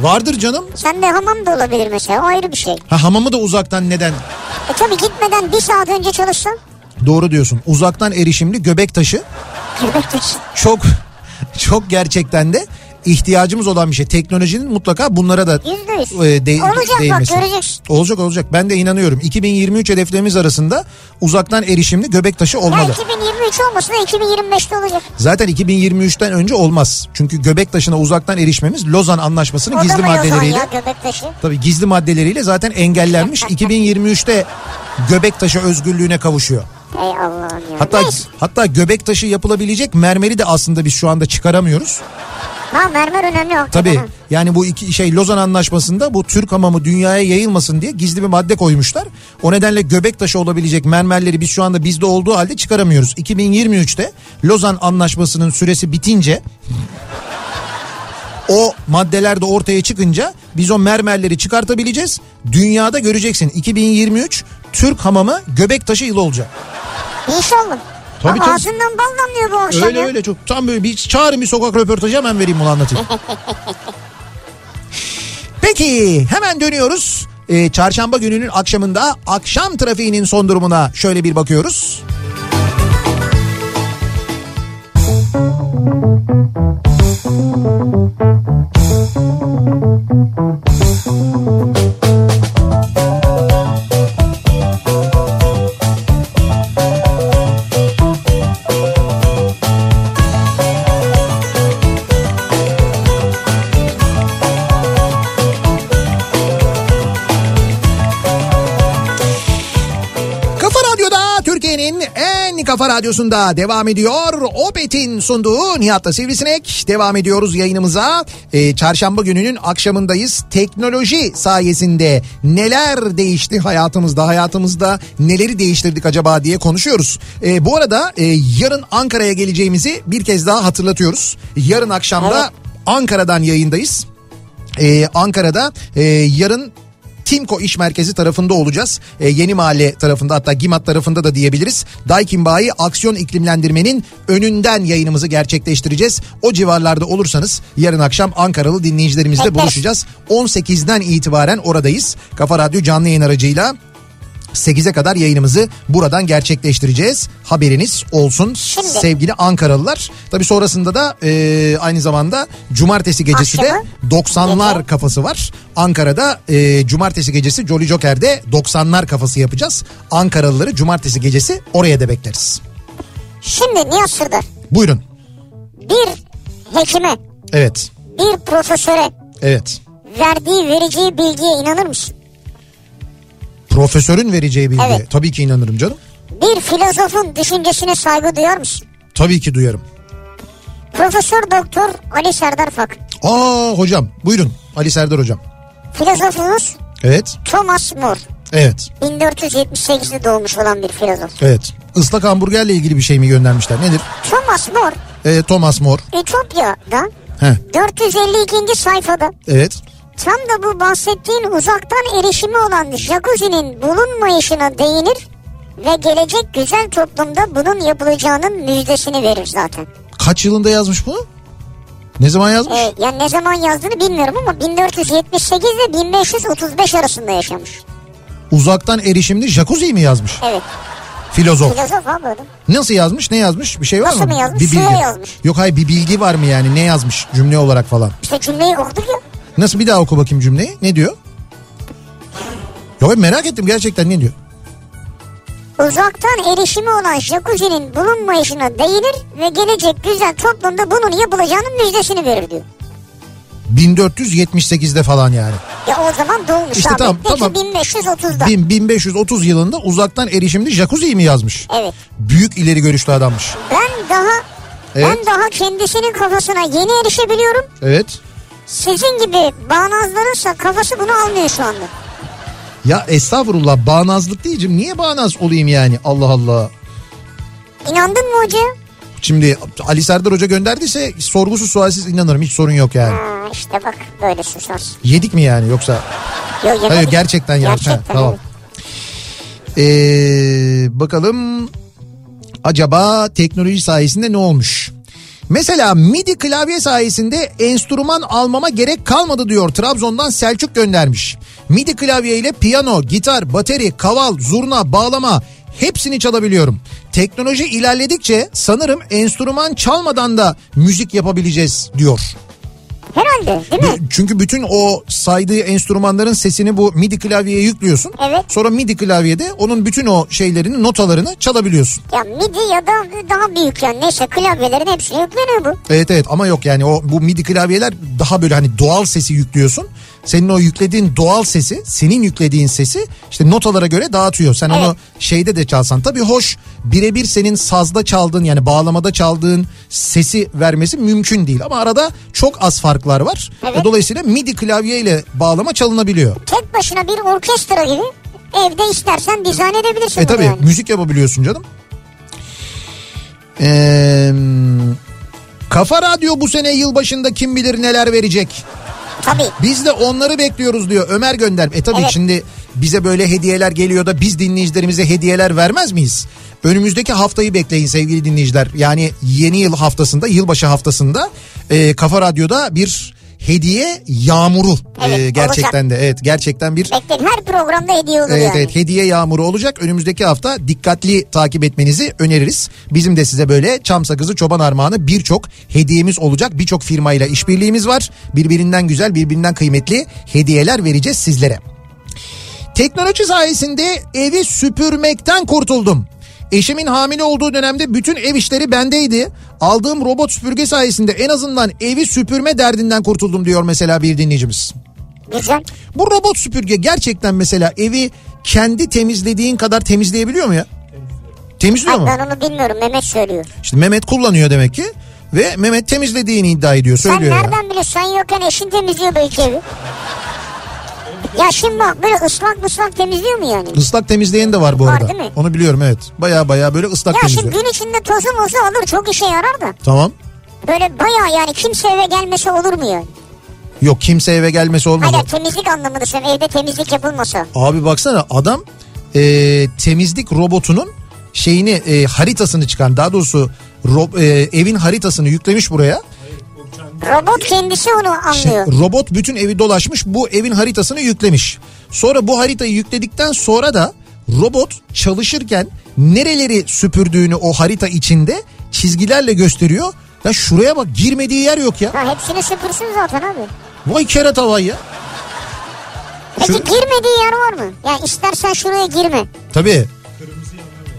S3: Vardır canım.
S4: Sende hamam da olabilir mesela ayrı bir şey.
S3: Ha hamamı da uzaktan neden?
S4: E tabii gitmeden bir saat önce çalışsan.
S3: Doğru diyorsun. Uzaktan erişimli göbek taşı
S4: Göbek taşı.
S3: çok çok gerçekten de ihtiyacımız olan bir şey. Teknolojinin mutlaka bunlara da e, de-
S4: Olacak bak,
S3: değmesi.
S4: göreceksin.
S3: Olacak olacak. Ben de inanıyorum. 2023 hedeflerimiz arasında uzaktan erişimli göbek taşı
S4: Ya
S3: olmalı.
S4: 2023 olmasa da 2025'te olacak.
S3: Zaten 2023'ten önce olmaz. Çünkü göbek taşına uzaktan erişmemiz Lozan Anlaşması'nın gizli maddeleriyle
S4: ya göbek taşı?
S3: tabii gizli maddeleriyle zaten engellenmiş. 2023'te göbek taşı özgürlüğüne kavuşuyor.
S4: Ey Allah'ım ya.
S3: Hatta
S4: Neyse.
S3: hatta göbek taşı yapılabilecek mermeri de aslında biz şu anda çıkaramıyoruz.
S4: Ha mermer önemli hakikaten.
S3: Tabii yani bu iki şey Lozan Anlaşması'nda bu Türk hamamı dünyaya yayılmasın diye gizli bir madde koymuşlar. O nedenle göbek taşı olabilecek mermerleri biz şu anda bizde olduğu halde çıkaramıyoruz. 2023'te Lozan Anlaşması'nın süresi bitince o maddeler de ortaya çıkınca biz o mermerleri çıkartabileceğiz. Dünyada göreceksin 2023 Türk hamamı göbek taşı yılı olacak.
S4: İnşallah.
S3: Tabii,
S4: Ama
S3: tabii.
S4: ağzından bal damlıyor bu akşam
S3: Öyle
S4: ya.
S3: öyle çok tam böyle bir çağırın bir sokak röportajı hemen vereyim bunu anlatayım. Peki hemen dönüyoruz. Ee, çarşamba gününün akşamında akşam trafiğinin son durumuna şöyle bir bakıyoruz. Kafa kafa radyosunda devam ediyor. Opet'in sunduğu Nihat'la Sivrisinek. Devam ediyoruz yayınımıza. Ee, çarşamba gününün akşamındayız. Teknoloji sayesinde neler değişti hayatımızda? Hayatımızda neleri değiştirdik acaba diye konuşuyoruz. Ee, bu arada e, yarın Ankara'ya geleceğimizi bir kez daha hatırlatıyoruz. Yarın akşamda
S4: Evet.
S3: Ankara'dan yayındayız. Ee, Ankara'da e, yarın Timko İş Merkezi tarafında olacağız. Ee, yeni Mahalle tarafında hatta Gimat tarafında da diyebiliriz. Daikin Bayi aksiyon iklimlendirmenin önünden yayınımızı gerçekleştireceğiz. O civarlarda olursanız yarın akşam Ankaralı dinleyicilerimizle buluşacağız. 18'den itibaren oradayız. Kafa Radyo canlı yayın aracıyla 8'e kadar yayınımızı buradan gerçekleştireceğiz. Haberiniz olsun
S4: Şimdi.
S3: sevgili Ankaralılar. Tabii sonrasında da e, aynı zamanda cumartesi gecesi de
S4: Akşamı.
S3: 90'lar
S4: Gece.
S3: kafası var. Ankara'da e, cumartesi gecesi Jolly Joker'de 90'lar kafası yapacağız. Ankaralıları cumartesi gecesi oraya da bekleriz.
S4: Şimdi Nihat Sırdar
S3: Buyurun.
S4: bir hekime
S3: Evet.
S4: bir profesöre
S3: Evet.
S4: verdiği vereceği bilgiye inanır mısın?
S3: Profesörün vereceği bilgi.
S4: Evet.
S3: Tabii ki inanırım canım.
S4: Bir filozofun düşüncesine saygı duyar mısın?
S3: Tabii ki duyarım.
S4: Profesör Doktor Ali Serdar Fak.
S3: Aa hocam buyurun Ali Serdar hocam.
S4: Filozofumuz
S3: Evet.
S4: Thomas More.
S3: Evet.
S4: 1478'de doğmuş olan bir filozof.
S3: Evet. Islak hamburgerle ilgili bir şey mi göndermişler? Nedir?
S4: Thomas More
S3: Ee, Thomas More.
S4: Ütopya'da
S3: Heh.
S4: 452. sayfada
S3: Evet.
S4: Tam da bu bahsettiğin uzaktan erişimi olan jacuzzi'nin bulunmayışına değinir ve gelecek güzel toplumda bunun yapılacağının müjdesini verir zaten.
S3: Kaç yılında yazmış bunu? Ne zaman yazmış?
S4: Ee, yani ne zaman yazdığını bilmiyorum ama 1478 ile 1535 arasında yaşamış.
S3: Uzaktan erişimli jacuzzi mi yazmış?
S4: Evet.
S3: Filozof.
S4: Filozof abi adam.
S3: Nasıl yazmış? Ne yazmış? Bir şey var
S4: Nasıl
S3: mı?
S4: mı yazmış?
S3: Bir bilgi.
S4: Yazmış.
S3: Yok hayır bir bilgi var mı yani? Ne yazmış cümle olarak falan?
S4: İşte cümleyi okuduk ya.
S3: Nasıl bir daha oku bakayım cümleyi? Ne diyor? Yok ben merak ettim gerçekten ne diyor?
S4: Uzaktan erişimi olan jacuzzi'nin bulunmayışına değinir ve gelecek güzel toplumda bunun yapılacağının müjdesini verir diyor.
S3: 1478'de falan yani.
S4: Ya o zaman doğmuş
S3: İşte
S4: abi.
S3: tamam,
S4: Peki
S3: tamam.
S4: 1530'da.
S3: Bin- 1530 yılında uzaktan erişimli jacuzzi mi yazmış?
S4: Evet.
S3: Büyük ileri görüşlü adammış.
S4: Ben daha
S3: Evet.
S4: ben daha kendisinin kafasına yeni erişebiliyorum.
S3: Evet.
S4: Sizin gibi bağnazlarınsa kafası bunu almıyor şu anda.
S3: Ya estağfurullah bağnazlık diyeceğim. Niye bağnaz olayım yani? Allah Allah.
S4: İnandın mı hocaya?
S3: Şimdi Ali Serdar Hoca gönderdiyse sorgusuz sualsiz inanırım. Hiç sorun yok yani.
S4: Ha, işte bak böyle susarsın.
S3: Yedik mi yani yoksa?
S4: Yok, yemedik.
S3: Hayır gerçekten yani.
S4: Gerçekten.
S3: Ha, tamam. Ee, bakalım acaba teknoloji sayesinde ne olmuş? Mesela MIDI klavye sayesinde enstrüman almama gerek kalmadı diyor Trabzon'dan Selçuk göndermiş. MIDI klavye ile piyano, gitar, bateri, kaval, zurna, bağlama hepsini çalabiliyorum. Teknoloji ilerledikçe sanırım enstrüman çalmadan da müzik yapabileceğiz diyor.
S4: Herhalde değil mi?
S3: Çünkü bütün o saydığı enstrümanların sesini bu MIDI klavyeye yüklüyorsun.
S4: Evet.
S3: Sonra MIDI klavyede onun bütün o şeylerini, notalarını çalabiliyorsun.
S4: Ya MIDI ya da daha büyük yani neyse klavyelerin hepsine yükleniyor bu.
S3: Evet evet ama yok yani o bu MIDI klavyeler daha böyle hani doğal sesi yüklüyorsun. Senin o yüklediğin doğal sesi, senin yüklediğin sesi işte notalara göre dağıtıyor. Sen onu
S4: Evet.
S3: şeyde de çalsan tabii hoş birebir senin sazda çaldığın yani bağlamada çaldığın sesi vermesi mümkün değil. Ama arada çok az farklar var.
S4: Evet.
S3: Dolayısıyla MIDI klavye ile bağlama çalınabiliyor.
S4: Tek başına bir orkestra gibi evde istersen dizayn edebilirsin
S3: E tabii
S4: yani.
S3: müzik yapabiliyorsun canım. Ee, Kafa Radyo bu sene yılbaşında kim bilir neler verecek.
S4: Tabii.
S3: Biz de onları bekliyoruz diyor Ömer gönder. E tabii
S4: Evet.
S3: şimdi bize böyle hediyeler geliyor da biz dinleyicilerimize hediyeler vermez miyiz? Önümüzdeki haftayı bekleyin sevgili dinleyiciler. Yani yeni yıl haftasında, yılbaşı haftasında e, Kafa Radyo'da bir hediye yağmuru
S4: Evet,
S3: e, gerçekten de evet gerçekten bir
S4: Bekleyin her programda hediye olur
S3: Evet
S4: yani.
S3: evet hediye yağmuru olacak. Önümüzdeki hafta dikkatli takip etmenizi öneririz. Bizim de size böyle çam sakızı çoban armağanı birçok hediyemiz olacak. Birçok firmayla işbirliğimiz var. Birbirinden güzel birbirinden kıymetli hediyeler vereceğiz sizlere. Teknoloji sayesinde evi süpürmekten kurtuldum. Eşimin hamile olduğu dönemde bütün ev işleri bendeydi. Aldığım robot süpürge sayesinde en azından evi süpürme derdinden kurtuldum diyor mesela bir dinleyicimiz.
S4: Güzel.
S3: Bu robot süpürge gerçekten mesela evi kendi temizlediğin kadar temizleyebiliyor mu ya? Temizliyor mu?
S4: ben onu bilmiyorum Mehmet söylüyor.
S3: İşte Mehmet kullanıyor demek ki. Ve Mehmet temizlediğini iddia ediyor,
S4: Sen
S3: söylüyor. ya.
S4: nereden biliyorsun? Sen yokken eşin temizliyor belki evi. Ya şimdi bak böyle ıslak ıslak temizliyor mu yani?
S3: Islak temizleyen de var bu
S4: Var
S3: arada.
S4: değil mi?
S3: Onu biliyorum evet. Baya baya böyle ıslak
S4: Ya şimdi
S3: temizliyor.
S4: gün içinde tozu mozu alır çok işe yarar da.
S3: Tamam.
S4: Böyle baya yani kimse eve gelmese olur mu yani?
S3: Yok kimse eve gelmesi olmadı.
S4: Hayır temizlik anlamında söylüyorum evde temizlik yapılmasa.
S3: Abi baksana adam e, temizlik robotunun şeyini e, haritasını çıkan daha doğrusu ro- e, evin haritasını yüklemiş buraya.
S4: Robot kendisi onu
S3: Şey,
S4: anlıyor.
S3: robot bütün evi dolaşmış bu evin haritasını yüklemiş. Sonra bu haritayı yükledikten sonra da robot çalışırken nereleri süpürdüğünü o harita içinde çizgilerle gösteriyor. Ya şuraya bak girmediği yer yok ya.
S4: Ha, hepsini süpürsün zaten abi.
S3: Vay kerata vay ya.
S4: Peki
S3: Şu-
S4: girmediği yer var mı? Ya istersen şuraya girme.
S3: Tabii.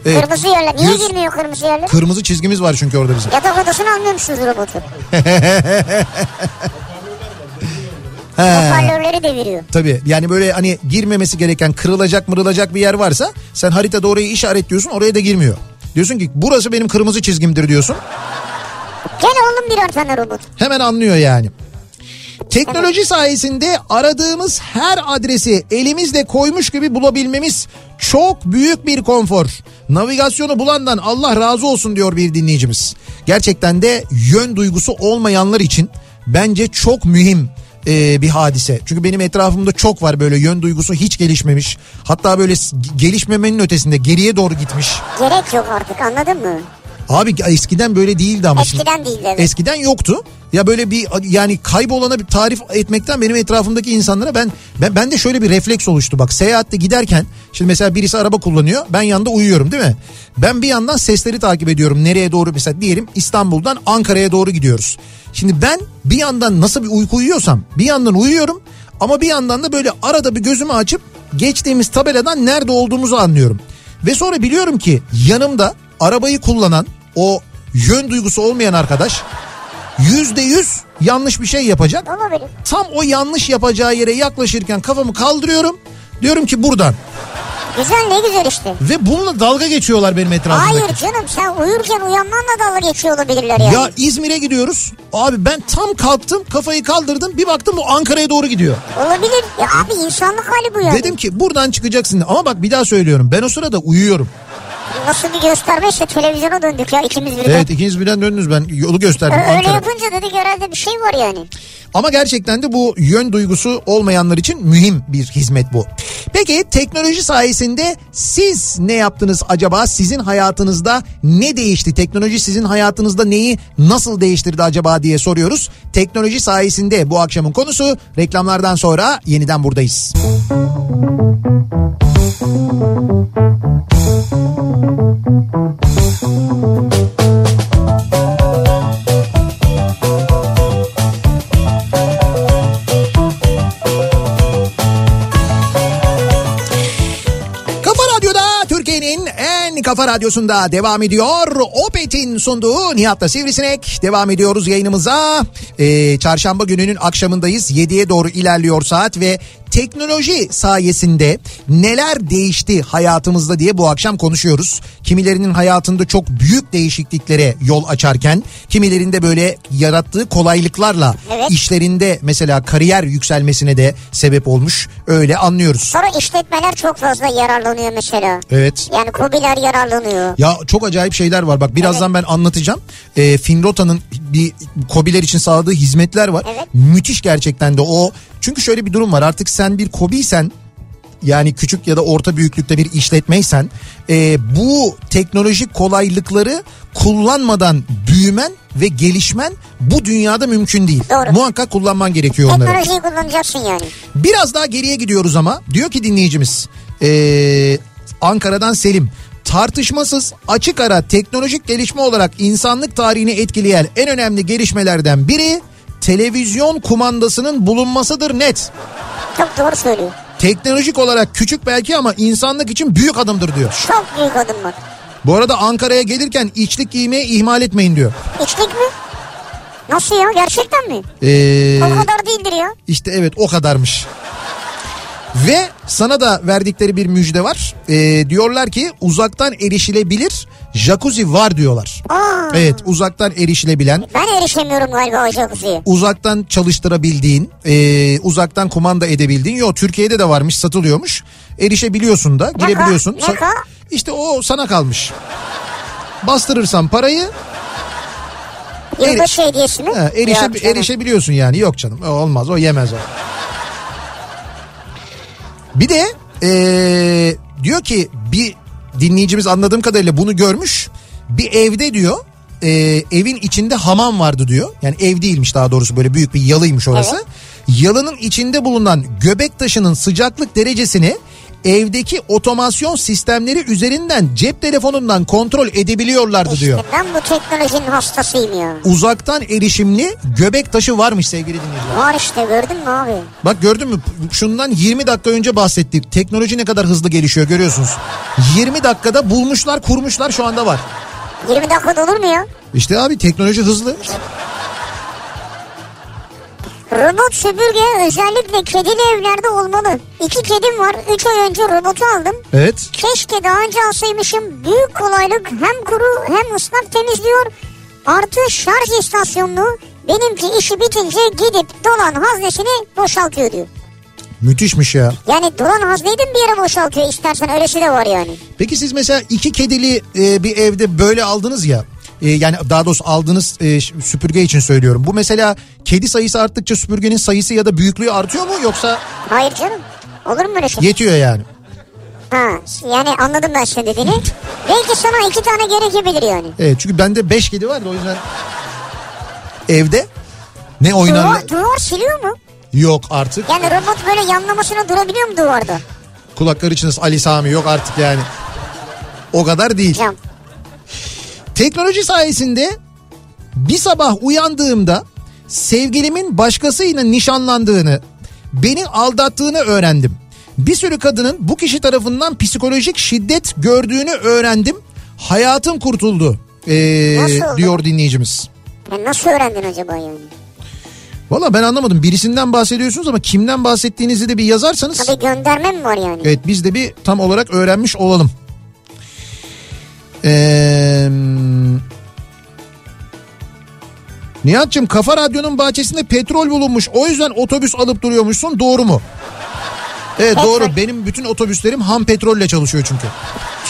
S3: Evet,
S4: Kırmızı yerler. Niye
S3: yüz-
S4: girmiyor kırmızı yerler?
S3: Kırmızı çizgimiz var çünkü orada bizim.
S4: Yatak odasını almıyor musunuz robotu? Hoparlörleri deviriyor.
S3: Tabii yani böyle hani girmemesi gereken kırılacak mırılacak bir yer varsa sen haritada orayı işaretliyorsun oraya da girmiyor. Diyorsun ki burası benim kırmızı çizgimdir diyorsun.
S4: Gel oğlum birer tane robot.
S3: Hemen anlıyor yani. Teknoloji sayesinde aradığımız her adresi elimizle koymuş gibi bulabilmemiz çok büyük bir konfor. Navigasyonu bulandan Allah razı olsun diyor bir dinleyicimiz. Gerçekten de yön duygusu olmayanlar için bence çok mühim e, bir hadise. Çünkü benim etrafımda çok var böyle yön duygusu hiç gelişmemiş. Hatta böyle gelişmemenin ötesinde geriye doğru gitmiş.
S4: Gerek yok artık anladın mı?
S3: Abi eskiden böyle değildi ama. şimdi-
S4: Eskiden değildi evet.
S3: Eskiden yoktu. Ya böyle bir yani kaybolana bir tarif etmekten benim etrafımdaki insanlara ben ben ben de şöyle bir refleks oluştu bak seyahatte giderken şimdi mesela birisi araba kullanıyor ben yanında uyuyorum değil mi? Ben bir yandan sesleri takip ediyorum nereye doğru mesela diyelim İstanbul'dan Ankara'ya doğru gidiyoruz. Şimdi ben bir yandan nasıl bir uyku uyuyorsam bir yandan uyuyorum ama bir yandan da böyle arada bir gözümü açıp geçtiğimiz tabeladan nerede olduğumuzu anlıyorum. Ve sonra biliyorum ki yanımda arabayı kullanan o yön duygusu olmayan arkadaş yüzde yüz yanlış bir şey yapacak.
S4: Olabilir.
S3: Tam o yanlış yapacağı yere yaklaşırken kafamı kaldırıyorum. Diyorum ki buradan.
S4: Güzel ne güzel işte.
S3: Ve bununla dalga geçiyorlar benim etrafımdaki.
S4: Hayır canım sen uyurken uyanmanla dalga geçiyor olabilirler yani.
S3: Ya İzmir'e gidiyoruz. Abi ben tam kalktım kafayı kaldırdım bir baktım bu Ankara'ya doğru gidiyor.
S4: Olabilir. Ya abi insanlık hali bu yani.
S3: Dedim ki buradan çıkacaksın ama bak bir daha söylüyorum ben o sırada uyuyorum.
S4: Nasıl bir gösterme işte televizyona döndük ya ikimiz birden.
S3: Evet ikiniz birden döndünüz ben yolu gösterdim
S4: Ö- Öyle
S3: Ankara.
S4: yapınca dedik herhalde bir şey var yani.
S3: Ama gerçekten de bu yön duygusu olmayanlar için mühim bir hizmet bu. Peki teknoloji sayesinde siz ne yaptınız acaba? Sizin hayatınızda ne değişti? Teknoloji sizin hayatınızda neyi nasıl değiştirdi acaba diye soruyoruz. Teknoloji sayesinde bu akşamın konusu reklamlardan sonra yeniden buradayız. Kafa Radyosu'nda devam ediyor. Opet'in sunduğu Nihat'la Sivrisinek. Devam ediyoruz yayınımıza. Ee, çarşamba gününün akşamındayız. 7'ye doğru ilerliyor saat ve teknoloji sayesinde neler değişti hayatımızda diye bu akşam konuşuyoruz. Kimilerinin hayatında çok büyük değişikliklere yol açarken kimilerinde böyle yarattığı kolaylıklarla
S4: Evet.
S3: işlerinde mesela kariyer yükselmesine de sebep olmuş. Öyle anlıyoruz.
S4: Sonra işletmeler çok fazla yararlanıyor mesela.
S3: Evet.
S4: Yani kobiler yararlanıyor.
S3: Ya çok acayip şeyler var. Bak birazdan ben anlatacağım. Ee, Finrota'nın bir kobiler için sağladığı hizmetler var.
S4: Evet.
S3: Müthiş gerçekten de o. Çünkü şöyle bir durum var. Artık sen bir kobiysen yani küçük ya da orta büyüklükte bir işletmeysen e, bu teknolojik kolaylıkları kullanmadan büyümen ve gelişmen bu dünyada mümkün değil.
S4: Doğru.
S3: Muhakkak kullanman gerekiyor onları.
S4: Teknolojiyi kullanacaksın yani.
S3: Biraz daha geriye gidiyoruz ama diyor ki dinleyicimiz ee, Ankara'dan Selim tartışmasız açık ara teknolojik gelişme olarak insanlık tarihini etkileyen en önemli gelişmelerden biri televizyon kumandasının bulunmasıdır net.
S4: Çok doğru söylüyor.
S3: Teknolojik olarak küçük belki ama insanlık için büyük adımdır diyor.
S4: Çok büyük adım var.
S3: Bu arada Ankara'ya gelirken içlik giymeyi ihmal etmeyin diyor.
S4: İçlik mi? Nasıl ya gerçekten mi?
S3: Ee,
S4: O kadar değildir ya.
S3: İşte evet o kadarmış. Ve sana da verdikleri bir müjde var. Ee, diyorlar ki uzaktan erişilebilir jacuzzi var diyorlar.
S4: Aa,
S3: Evet uzaktan erişilebilen,
S4: Ben erişemiyorum galiba o jacuzziye.
S3: uzaktan çalıştırabildiğin, e, uzaktan kumanda edebildiğin. Yok Türkiye'de de varmış satılıyormuş. Erişebiliyorsun da girebiliyorsun.
S4: Ne ka?
S3: İşte o sana kalmış. Bastırırsan parayı
S4: Yılbaşı hediyesi mi?
S3: Erişe, erişebiliyorsun yani yok canım olmaz o yemez o. Bir de ee, diyor ki bir dinleyicimiz anladığım kadarıyla bunu görmüş. Bir evde diyor ee, evin içinde hamam vardı diyor. Yani ev değilmiş daha doğrusu böyle büyük bir yalıymış orası. Yalının içinde bulunan göbek taşının sıcaklık derecesini evdeki otomasyon sistemleri üzerinden cep telefonundan kontrol edebiliyorlardı diyor
S4: İşte ben bu teknolojinin hastasıyım ya.
S3: uzaktan erişimli göbek taşı varmış sevgili dinleyiciler.
S4: Var işte gördün mü abi?
S3: Bak gördün mü şundan 20 dakika önce bahsettik. Teknoloji ne kadar hızlı gelişiyor görüyorsunuz. 20 dakikada bulmuşlar kurmuşlar şu anda var.
S4: 20 dakikada olur mu ya?
S3: İşte abi teknoloji hızlı.
S4: Robot süpürge özellikle kedili evlerde olmalı. İki kedim var. Üç ay önce robotu aldım.
S3: Evet.
S4: Keşke daha önce alsaymışım. Büyük kolaylık hem kuru hem ıslak temizliyor. Artı şarj istasyonlu. Benimki işi bitince gidip dolan haznesini boşaltıyor diyor.
S3: Müthişmiş ya.
S4: Yani dolan hazneyi de bir yere boşaltıyor istersen öylesi de var yani.
S3: Peki siz mesela iki kedili e, bir evde böyle aldınız ya. E, yani daha doğrusu aldığınız e, süpürge için söylüyorum. Bu mesela kedi sayısı arttıkça süpürgenin sayısı ya da büyüklüğü artıyor mu yoksa
S4: Hayır canım. Olur mu öyle şey?
S3: yetiyor yani?
S4: Ha, yani anladım ben senin dediğini. Belki sana iki tane gerekebilir yani.
S3: Evet çünkü bende 5 kedi var da o yüzden evde ne oynarlar?
S4: Duvar, duvar siliyor mu?
S3: Yok artık.
S4: Yani robot böyle yanlamasına durabiliyor mu duvarda?
S3: Kulakları çınlasın Ali Sami yok artık yani. O kadar değil.
S4: Cam.
S3: Teknoloji sayesinde bir sabah uyandığımda sevgilimin başkasıyla nişanlandığını, beni aldattığını öğrendim. Bir sürü kadının bu kişi tarafından psikolojik şiddet gördüğünü öğrendim. Hayatım kurtuldu ee,
S4: Nasıl
S3: diyor dinleyicimiz.
S4: Ya nasıl öğrendin acaba yani?
S3: Valla ben anlamadım. Birisinden bahsediyorsunuz ama kimden bahsettiğinizi de bir yazarsanız.
S4: Tabii gönderme mi var yani?
S3: Evet biz de bir tam olarak öğrenmiş olalım. Ee, Nihat'cığım Kafa Radyo'nun bahçesinde petrol bulunmuş. O yüzden otobüs alıp duruyormuşsun. Doğru mu? Evet
S4: Petrol.
S3: doğru. Benim bütün otobüslerim ham petrolle çalışıyor çünkü.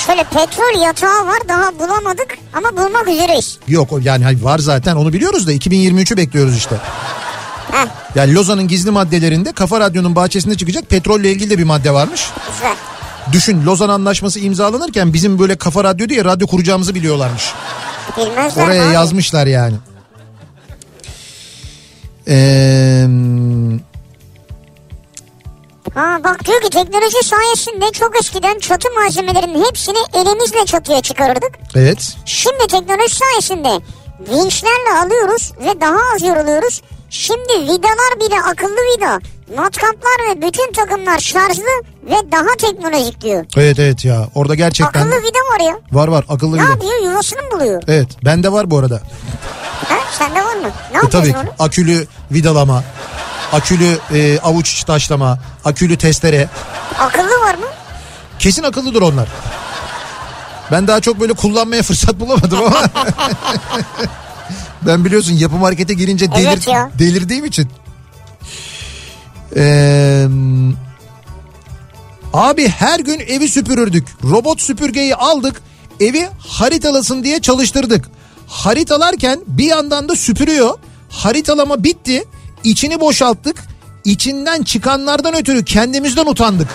S4: Şöyle petrol yatağı var daha bulamadık ama bulmak üzereyiz.
S3: Yok yani var zaten onu biliyoruz da 2023'ü bekliyoruz işte.
S4: Heh
S3: Yani Lozan'ın gizli maddelerinde Kafa Radyo'nun bahçesinde çıkacak petrolle ilgili de bir madde varmış.
S4: güzel.
S3: Düşün Lozan Anlaşması imzalanırken bizim böyle Kafa Radyo diye radyo kuracağımızı biliyorlarmış.
S4: Bilmezler
S3: Oraya
S4: abi.
S3: yazmışlar yani. Ee,
S4: Ha bak diyor ki teknoloji sayesinde çok eskiden çatı malzemelerinin hepsini elimizle çatıya çıkarırdık.
S3: evet.
S4: Şimdi teknoloji sayesinde vinçlerle alıyoruz ve daha az yoruluyoruz. Şimdi vidalar bile akıllı vida. Matkaplar ve bütün takımlar şarjlı ve daha teknolojik diyor.
S3: Evet evet ya orada gerçekten
S4: Akıllı vida var ya.
S3: var var akıllı
S4: Ne
S3: vida.
S4: yapıyor? Yuvasını mı buluyor?
S3: Evet bende var bu arada.
S4: Ha? Sende var mı? Ne
S3: E, tabii
S4: onu?
S3: akülü vidalama, akülü e, avuç taşlama, akülü testere.
S4: Akıllı var mı?
S3: Kesin akıllıdır onlar. Ben daha çok böyle kullanmaya fırsat bulamadım ama. ben biliyorsun yapı markete girince delir,
S4: Evet ya.
S3: delirdiğim için. Ee, abi her gün evi süpürürdük. Robot süpürgeyi aldık. Evi haritalasın diye çalıştırdık. Haritalarken bir yandan da süpürüyor. Haritalama bitti. İçini boşalttık. İçinden çıkanlardan ötürü kendimizden utandık.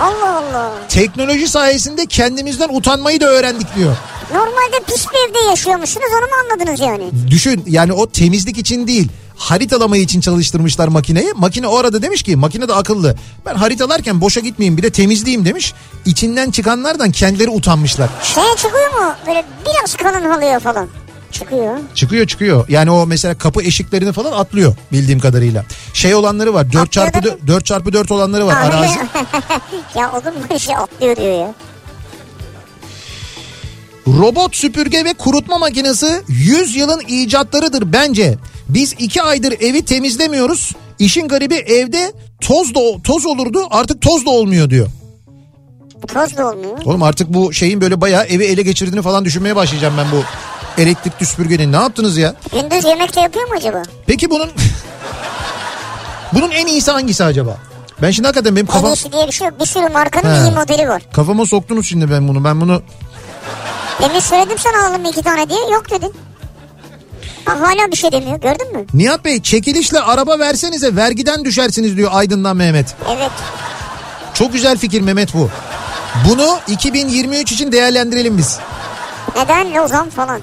S4: Allah Allah.
S3: Teknoloji sayesinde kendimizden utanmayı da öğrendik diyor.
S4: Normalde pis bir evde yaşıyormuşsunuz onu mu anladınız yani?
S3: Düşün yani o temizlik için değil haritalamayı için çalıştırmışlar makineyi. Makine orada demiş ki makine de akıllı. Ben haritalarken boşa gitmeyeyim bir de temizleyeyim demiş. İçinden çıkanlardan kendileri utanmışlar.
S4: Şeye çıkıyor mu? Böyle biraz kalın halıya falan. Çıkıyor.
S3: Çıkıyor çıkıyor. Yani o mesela kapı eşiklerini falan atlıyor bildiğim kadarıyla. Şey olanları var 4 çarpı
S4: Atlıyor
S3: 4 çarpı 4 olanları var arazi.
S4: ya mu bir şey atlıyor diyor ya.
S3: Robot süpürge ve kurutma makinesi 100 yılın icatlarıdır bence. Biz 2 aydır evi temizlemiyoruz. İşin garibi evde toz da toz olurdu artık toz da olmuyor diyor.
S4: Toz da olmuyor.
S3: Oğlum artık bu şeyin böyle bayağı evi ele geçirdiğini falan düşünmeye başlayacağım ben bu elektrikli süpürgenin. Ne yaptınız ya?
S4: Gündüz yemek de yapıyor mu acaba?
S3: Peki bunun bunun en iyisi hangisi acaba? Ben şimdi hakikaten benim
S4: En
S3: kafam,
S4: iyisi diye bir şey yok. Bir sürü markanın
S3: He.
S4: iyi modeli var.
S3: kafama soktunuz şimdi ben bunu. Ben bunu
S4: Demin söyledim sana alalım iki tane diye. Yok dedin. Ha, hala bir şey demiyor gördün mü?
S3: Nihat Bey çekilişle araba versenize vergiden düşersiniz diyor Aydın'dan Mehmet.
S4: Evet.
S3: Çok güzel fikir Mehmet bu. Bunu 2023 için değerlendirelim biz.
S4: Neden Lozan falan.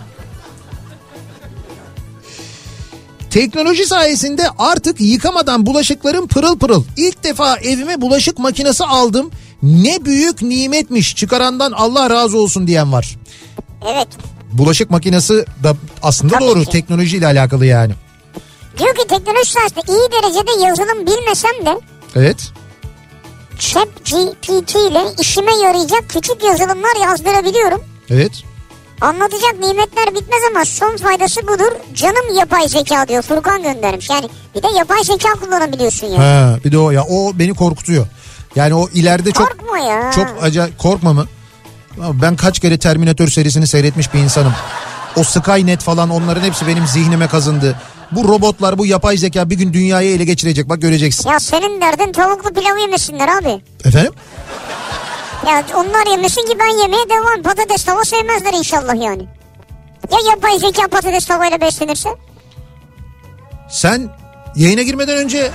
S3: Teknoloji sayesinde artık yıkamadan bulaşıklarım pırıl pırıl. İlk defa evime bulaşık makinesi aldım. Ne büyük nimetmiş çıkarandan Allah razı olsun diyen var.
S4: Evet.
S3: Bulaşık makinesi da aslında
S4: Tabii
S3: doğru
S4: ki.
S3: teknolojiyle alakalı yani.
S4: Diyor ki teknoloji sayesinde iyi derecede yazılım bilmesem de
S3: Evet.
S4: Chat GPT ile işime yarayacak küçük yazılımlar yazdırabiliyorum.
S3: Evet.
S4: Anlatacak nimetler bitmez ama son faydası budur. Canım yapay zeka diyor Furkan göndermiş. Yani bir de yapay zeka kullanabiliyorsun yani.
S3: Ha, bir de o ya o beni korkutuyor. Yani o ileride çok
S4: Korkma ya.
S3: çok acayip korkma mı? Ben kaç kere Terminator serisini seyretmiş bir insanım. O Skynet falan onların hepsi benim zihnime kazındı. Bu robotlar bu yapay zeka bir gün dünyayı ele geçirecek bak göreceksin.
S4: Ya senin derdin tavuklu pilav yemesinler abi.
S3: Efendim?
S4: Ya onlar yemesin ki ben yemeye devam. Patates tava sevmezler inşallah yani. Ya yapay zeka patates tavayla beslenirse?
S3: Sen yayına girmeden önce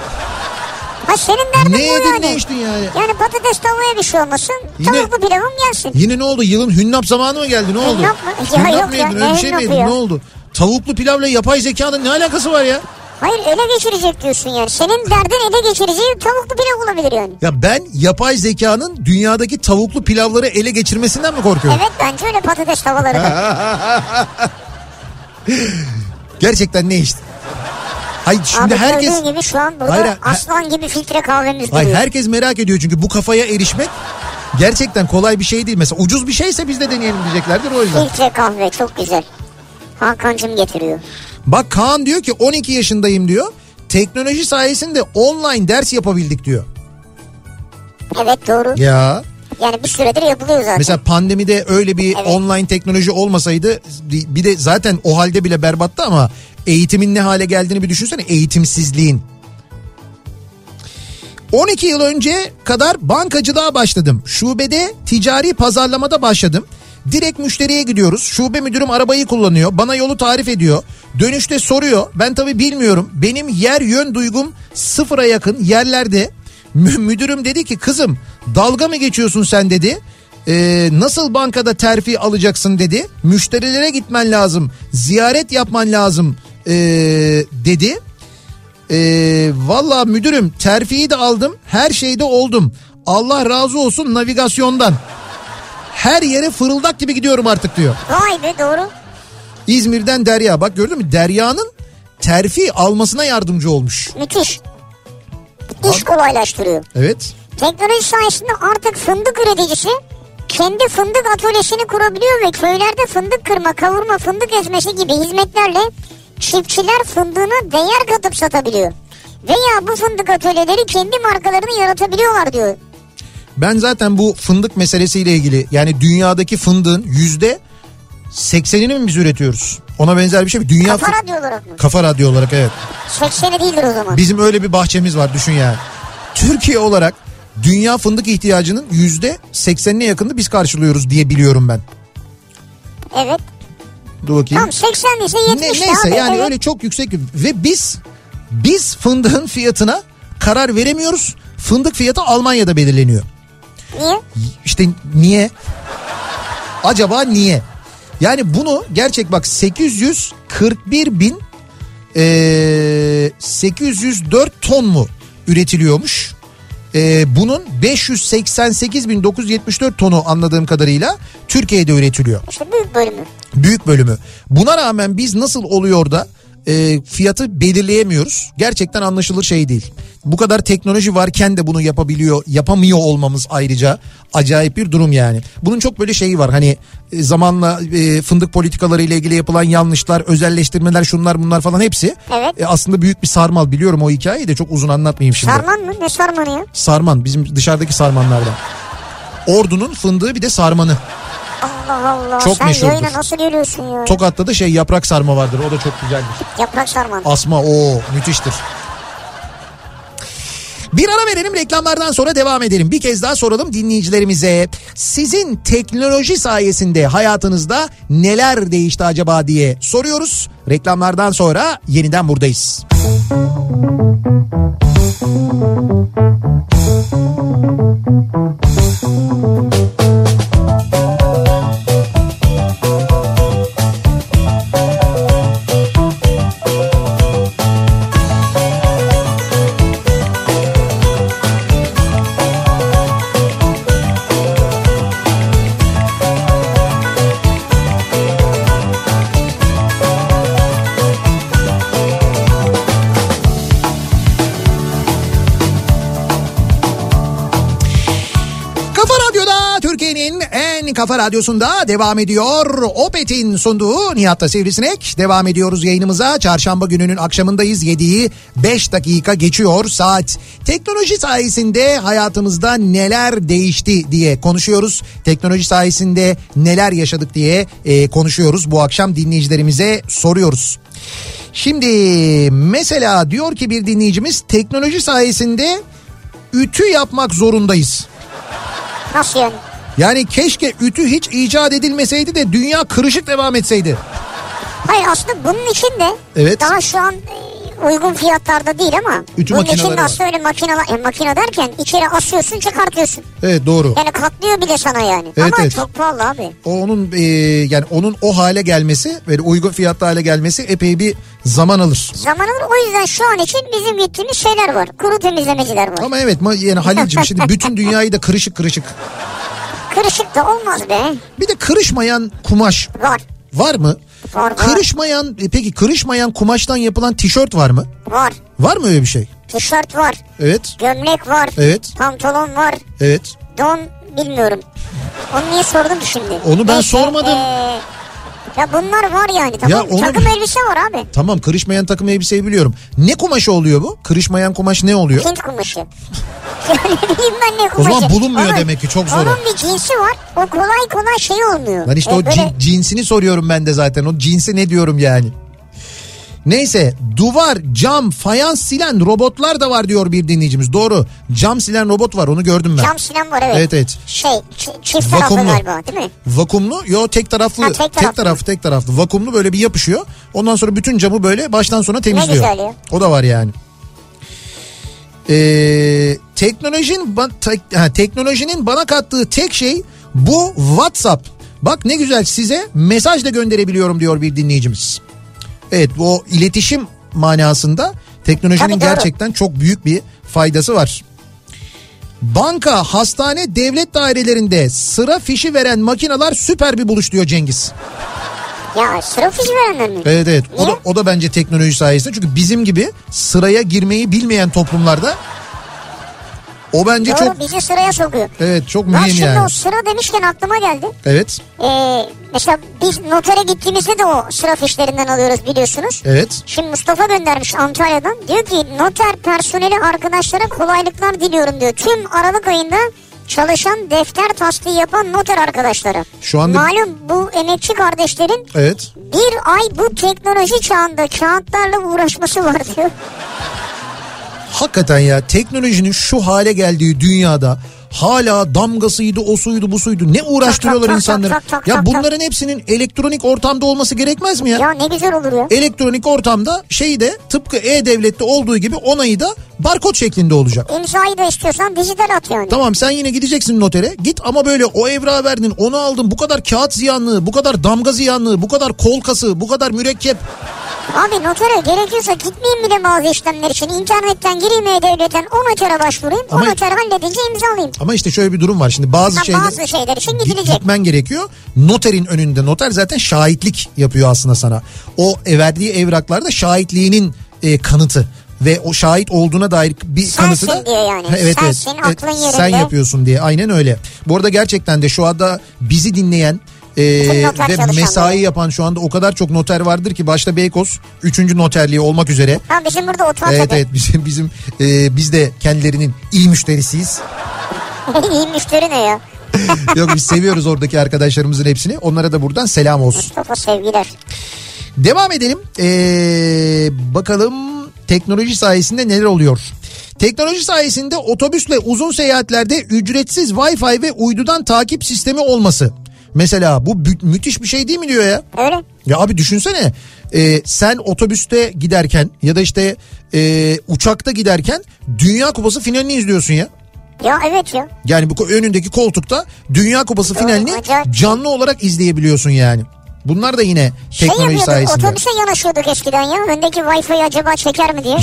S4: Ha senin derdin
S3: ne yedin
S4: yani.
S3: ne içtin yani?
S4: Yani patates tavaya bir şey olmasın.
S3: Yine-
S4: Tavuklu pilavım gelsin.
S3: Yine ne oldu? Yılın hünnap zamanı mı geldi? Ne oldu?
S4: Hünnap mı? Ya
S3: Hünnap
S4: yok
S3: mı
S4: ya,
S3: yedin?
S4: ne
S3: Öyle bir şey mi yedin?
S4: ya?
S3: Ne oldu? Tavuklu pilavla yapay zekanın ne alakası var ya?
S4: Hayır ele geçirecek diyorsun yani. Senin derdin ele geçireceği tavuklu pilav olabilir yani.
S3: Ya ben yapay zekanın dünyadaki tavuklu pilavları ele geçirmesinden mi korkuyorum?
S4: Evet bence öyle patates tavaları da.
S3: Gerçekten ne işte? Hayır şimdi
S4: Abi
S3: herkes
S4: gibi şu an burada
S3: Hayır, ha-
S4: aslan gibi filtre kahvemiz
S3: Hayır,
S4: duruyor.
S3: herkes merak ediyor çünkü bu kafaya erişmek gerçekten kolay bir şey değil. Mesela ucuz bir şeyse biz de deneyelim diyeceklerdir o yüzden.
S4: Filtre kahve çok güzel. Hakan'cım getiriyor.
S3: Bak Kaan diyor ki 12 yaşındayım diyor. Teknoloji sayesinde online ders yapabildik diyor.
S4: Evet doğru.
S3: Ya
S4: Yani bir süredir yapılıyor zaten.
S3: mesela pandemide öyle bir
S4: Evet.
S3: online teknoloji olmasaydı bir de zaten o halde bile berbattı ama eğitimin ne hale geldiğini bir düşünsene eğitimsizliğin. 12 yıl önce kadar bankacılığa başladım. Şubede ticari pazarlamada başladım. Direkt müşteriye gidiyoruz. Şube müdürüm arabayı kullanıyor. Bana yolu tarif ediyor. Dönüşte soruyor. Ben tabii bilmiyorum. Benim yer yön duygum sıfıra yakın yerlerde. Mü- müdürüm dedi ki kızım dalga mı geçiyorsun sen dedi. Ee, nasıl bankada terfi alacaksın dedi. Müşterilere gitmen lazım. Ziyaret yapman lazım ee, dedi. Ee, Valla müdürüm terfiyi de aldım her şeyde oldum. Allah razı olsun navigasyondan. Her yere fırıldak gibi gidiyorum artık diyor.
S4: Vay be doğru.
S3: İzmir'den Derya bak gördün mü Derya'nın terfi almasına yardımcı olmuş.
S4: Müthiş. İş kolaylaştırıyor.
S3: Evet.
S4: Teknoloji sayesinde artık fındık üreticisi kendi fındık atölyesini kurabiliyor ve köylerde fındık kırma, kavurma, fındık ezmesi gibi hizmetlerle çiftçiler fındığına değer katıp satabiliyor. Veya bu fındık atölyeleri kendi markalarını yaratabiliyorlar diyor.
S3: Ben zaten bu fındık meselesiyle ilgili yani dünyadaki fındığın yüzde seksenini mi biz üretiyoruz? Ona benzer bir şey mi? Dünya
S4: Kafa radyo olarak mı?
S3: Kafa radyo olarak evet.
S4: 80'i değildir o zaman.
S3: Bizim öyle bir bahçemiz var düşün yani. Türkiye olarak dünya fındık ihtiyacının yüzde seksenine yakını biz karşılıyoruz diye biliyorum ben.
S4: Evet.
S3: Dur bakayım.
S4: Tam 80 ise 70
S3: Ne, neyse
S4: abi,
S3: yani
S4: evet.
S3: öyle çok yüksek ve biz biz fındığın fiyatına karar veremiyoruz. Fındık fiyatı Almanya'da belirleniyor.
S4: Niye?
S3: İşte niye? Acaba niye? Yani bunu gerçek bak 841 bin eee 804 ton mu üretiliyormuş? Eee, bunun 588.974 tonu anladığım kadarıyla Türkiye'de üretiliyor.
S4: İşte büyük bölümü.
S3: Büyük bölümü. Buna rağmen biz nasıl oluyor da e, fiyatı belirleyemiyoruz. Gerçekten anlaşılır şey değil. Bu kadar teknoloji varken de bunu yapabiliyor, yapamıyor olmamız ayrıca acayip bir durum yani. Bunun çok böyle şeyi var. Hani e, zamanla e, fındık politikaları ile ilgili yapılan yanlışlar, özelleştirmeler, şunlar bunlar falan hepsi
S4: Evet.
S3: e, aslında büyük bir sarmal biliyorum o hikayeyi de çok uzun anlatmayayım şimdi.
S4: Sarman mı? Ne sarmanı ya?
S3: Sarman bizim dışarıdaki sarmanlardan. Ordunun fındığı bir de sarmanı.
S4: Allah Allah.
S3: Çok
S4: Sen
S3: meşhurdur.
S4: yayına nasıl geliyorsun ya?
S3: Tokat'ta da şey yaprak sarma vardır. O da çok güzeldir.
S4: Yaprak sarman.
S3: Asma o müthiştir. Bir ara verelim reklamlardan sonra devam edelim. Bir kez daha soralım dinleyicilerimize. Sizin teknoloji sayesinde hayatınızda neler değişti acaba diye soruyoruz. Reklamlardan sonra yeniden buradayız. Kafa En kafa radyosunda devam ediyor. Opet'in sunduğu Nihat'ta Sivrisinek. Devam ediyoruz yayınımıza. Çarşamba gününün akşamındayız. 7'yi 5 dakika geçiyor saat. Teknoloji sayesinde hayatımızda neler değişti diye konuşuyoruz. Teknoloji sayesinde neler yaşadık diye e, konuşuyoruz. Bu akşam dinleyicilerimize soruyoruz. Şimdi mesela diyor ki bir dinleyicimiz teknoloji sayesinde ütü yapmak zorundayız.
S4: Nasıl yani?
S3: Yani keşke ütü hiç icat edilmeseydi de dünya kırışık devam etseydi.
S4: Hayır aslında bunun için de
S3: Evet.
S4: daha şu an e, uygun fiyatlarda değil ama
S3: Ütü
S4: bunun için de
S3: var.
S4: aslında öyle makineler, yani makine derken içeri asıyorsun çıkartıyorsun.
S3: Evet doğru.
S4: Yani katlıyor bile sana yani.
S3: Evet,
S4: ama
S3: evet.
S4: çok pahalı abi.
S3: O Onun e, yani onun o hale gelmesi böyle uygun fiyatlı hale gelmesi epey bir zaman alır.
S4: Zaman alır o yüzden şu an için bizim gittiğimiz şeyler var. Kuru temizlemeciler var.
S3: Ama evet yani Halil'cim şimdi bütün dünyayı da kırışık kırışık.
S4: Kırışık da olmaz be.
S3: Bir de kırışmayan kumaş
S4: Var.
S3: var mı?
S4: Var, var.
S3: Kırışmayan e, peki kırışmayan kumaştan yapılan tişört var mı?
S4: Var.
S3: Var mı öyle bir şey?
S4: Tişört var.
S3: Evet.
S4: Gömlek var.
S3: Evet.
S4: Pantolon var.
S3: Evet.
S4: Don bilmiyorum. Onu niye sordun şimdi?
S3: Onu ben sormadım.
S4: ee, ya bunlar var yani tamam.
S3: onu-
S4: Takım elbise var abi.
S3: Tamam kırışmayan takım elbiseyi biliyorum. Ne kumaşı oluyor bu? Kırışmayan kumaş ne oluyor?
S4: Hint kumaşı. ne bileyim ben ne
S3: O
S4: kumaşı.
S3: zaman bulunmuyor
S4: Onun-
S3: demek ki, çok zor o.
S4: Onun bir cinsi var. O kolay kolay şey olmuyor.
S3: Lan işte
S4: E,
S3: o
S4: böyle-
S3: cin- cinsini soruyorum ben de zaten. O cinsi ne diyorum yani. Neyse duvar, cam, fayans silen robotlar da var diyor bir dinleyicimiz. Doğru. Cam silen robot var onu gördüm ben.
S4: Cam silen var evet.
S3: Evet, evet.
S4: Şey ç- çift taraflı
S3: Vakumlu.
S4: galiba değil mi?
S3: Vakumlu yo tek taraflı
S4: Ha, tek
S3: tek,
S4: taraflı.
S3: taraflı tek taraflı vakumlu böyle bir yapışıyor. Ondan sonra bütün camı böyle baştan sona temizliyor.
S4: güzel ya.
S3: O da var yani. Ee, teknolojinin ha, teknolojinin bana kattığı tek şey bu WhatsApp. Bak ne güzel size mesaj da gönderebiliyorum diyor bir dinleyicimiz. Evet o iletişim manasında teknolojinin
S4: Tabii, doğru.
S3: gerçekten çok büyük bir faydası var. Banka, hastane, devlet dairelerinde sıra fişi veren makineler süper bir buluş diyor Cengiz.
S4: Ya sıra fiş verenler mi?
S3: Evet evet. O da,
S4: Niye?
S3: o da bence teknoloji sayesinde. Çünkü bizim gibi sıraya girmeyi bilmeyen toplumlarda o bence
S4: Doğru
S3: çok
S4: bizi sıraya sokuyor.
S3: evet çok mühim
S4: şimdi
S3: yani.
S4: o sıra demişken aklıma geldi.
S3: Evet.
S4: Ee, mesela biz notere gittiğimizde de o sıra fişlerinden alıyoruz biliyorsunuz.
S3: Evet.
S4: Şimdi Mustafa göndermiş Antalya'dan. Diyor ki noter personeli arkadaşlara kolaylıklar diliyorum diyor. Tüm Aralık ayında çalışan defter tasdiği yapan noter arkadaşlara.
S3: Şu anda-
S4: Malum bu emekçi kardeşlerin
S3: Evet.
S4: bir ay bu teknoloji çağında kağıtlarla uğraşması var diyor.
S3: Hakikaten ya teknolojinin şu hale geldiği dünyada hala damgasıydı, o suydu, bu suydu. Ne uğraştırıyorlar insanları? Ya bunların hepsinin elektronik ortamda olması gerekmez mi ya?
S4: Ya ne güzel olur ya.
S3: Elektronik ortamda şeyi de tıpkı e-devlette olduğu gibi onayı da barkod şeklinde olacak.
S4: İmzayı da istiyorsan dijital at yani.
S3: Tamam sen yine gideceksin notere. Git ama böyle o evrağı verdin, onu aldın. Bu kadar kağıt ziyanlığı, bu kadar damga ziyanlığı, bu kadar kol kası, bu kadar mürekkep.
S4: Abi notere gerekiyorsa gitmeyeyim bile bazı işlemler için. İnternetten gireyim E-Devlet'ten o notere başvurayım.
S3: Ama-
S4: O noter halledince imzalayayım.
S3: Ama işte şöyle bir durum var. Şimdi bazı
S4: Ha,
S3: şeyler
S4: bazı şeyler için gidilecek.
S3: Gitmen gerekiyor. Noterin önünde. Noter zaten şahitlik yapıyor aslında sana. O e, verdiği evraklarda şahitliğinin e, kanıtı ve o şahit olduğuna dair bir
S4: Sensin
S3: kanıtı da
S4: diyor yani.
S3: Evet, evet.
S4: Sensin,
S3: Evet,
S4: aklın yerinde.
S3: sen yapıyorsun diye aynen öyle. Bu arada gerçekten de şu anda bizi dinleyen e,
S4: noter
S3: ve
S4: çalışanları.
S3: mesai yapan şu anda o kadar çok noter vardır ki başta Beykoz 3. noterliği olmak üzere.
S4: Ha bizim burada oturan
S3: Evet evet bizim bizim e, biz de kendilerinin iyi müşterisiyiz.
S4: İyi müşteri ne ya?
S3: Yok biz seviyoruz oradaki arkadaşlarımızın hepsini. Onlara da buradan selam olsun.
S4: Mustafa sevgiler.
S3: Devam edelim. Ee, bakalım teknoloji sayesinde neler oluyor? Teknoloji sayesinde otobüsle uzun seyahatlerde ücretsiz Wi-Fi ve uydudan takip sistemi olması. Mesela bu mü- müthiş bir şey değil mi diyor ya?
S4: Öyle.
S3: Ya abi düşünsene e, sen otobüste giderken ya da işte e, uçakta giderken Dünya Kupası finalini izliyorsun ya.
S4: Ya evet ya.
S3: Yani bu önündeki koltukta Dünya Kupası finalini
S4: acayip.
S3: canlı olarak izleyebiliyorsun yani. Bunlar da yine
S4: Şey
S3: teknoloji
S4: yapıyorduk
S3: sayesinde.
S4: otobüse yanaşıyorduk eskiden ya. Öndeki Wi-Fi acaba çeker mi diye.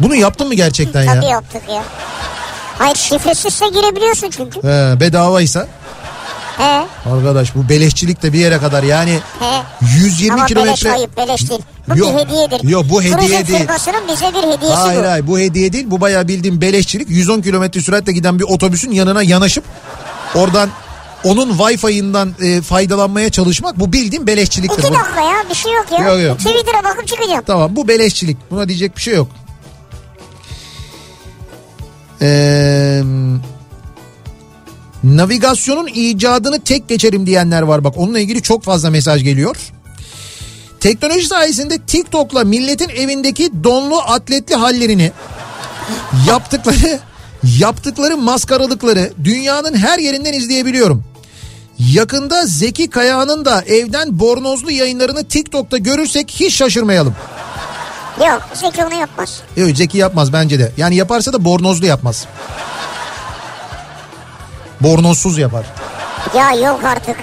S3: Bunu yaptın mı gerçekten
S4: Tabii
S3: ya?
S4: yaptık ya. Hayır şifresizse girebiliyorsun çünkü.
S3: He, bedavaysa
S4: He
S3: arkadaş bu beleşçilik de bir yere kadar yani
S4: he.
S3: 120
S4: Ama beleş
S3: kilometre
S4: ayıp beleş değil. Bu
S3: Yok,
S4: bir hediyedir.
S3: yok, bu hediye
S4: Turizm
S3: değil.
S4: firmasının bize bir hediyesi
S3: Hayır
S4: bu.
S3: hayır bu hediye değil bu bayağı bildiğim beleşçilik 110 kilometre süratle giden bir otobüsün yanına yanaşıp oradan onun Wi-Fi'ından e, faydalanmaya çalışmak bu bildiğim beleşçiliktir.
S4: İki dakika ya bir şey yok ya.
S3: Yok, yok.
S4: Twitter'a bakıp çıkacağım.
S3: Tamam bu beleşçilik buna diyecek bir şey yok. Ee, navigasyonun icadını tek geçerim diyenler var bak onunla ilgili çok fazla mesaj geliyor. Teknoloji sayesinde TikTok'la milletin evindeki donlu atletli hallerini yaptıkları yaptıkları maskaralıkları dünyanın her yerinden izleyebiliyorum. Yakında Zeki Kayağan'ın da evden bornozlu yayınlarını TikTok'ta görürsek hiç şaşırmayalım.
S4: Yok Zeki onu yapmaz.
S3: Yok Zeki yapmaz bence de. Yani yaparsa da bornozlu yapmaz. Bornozsuz yapar.
S4: Ya yok artık.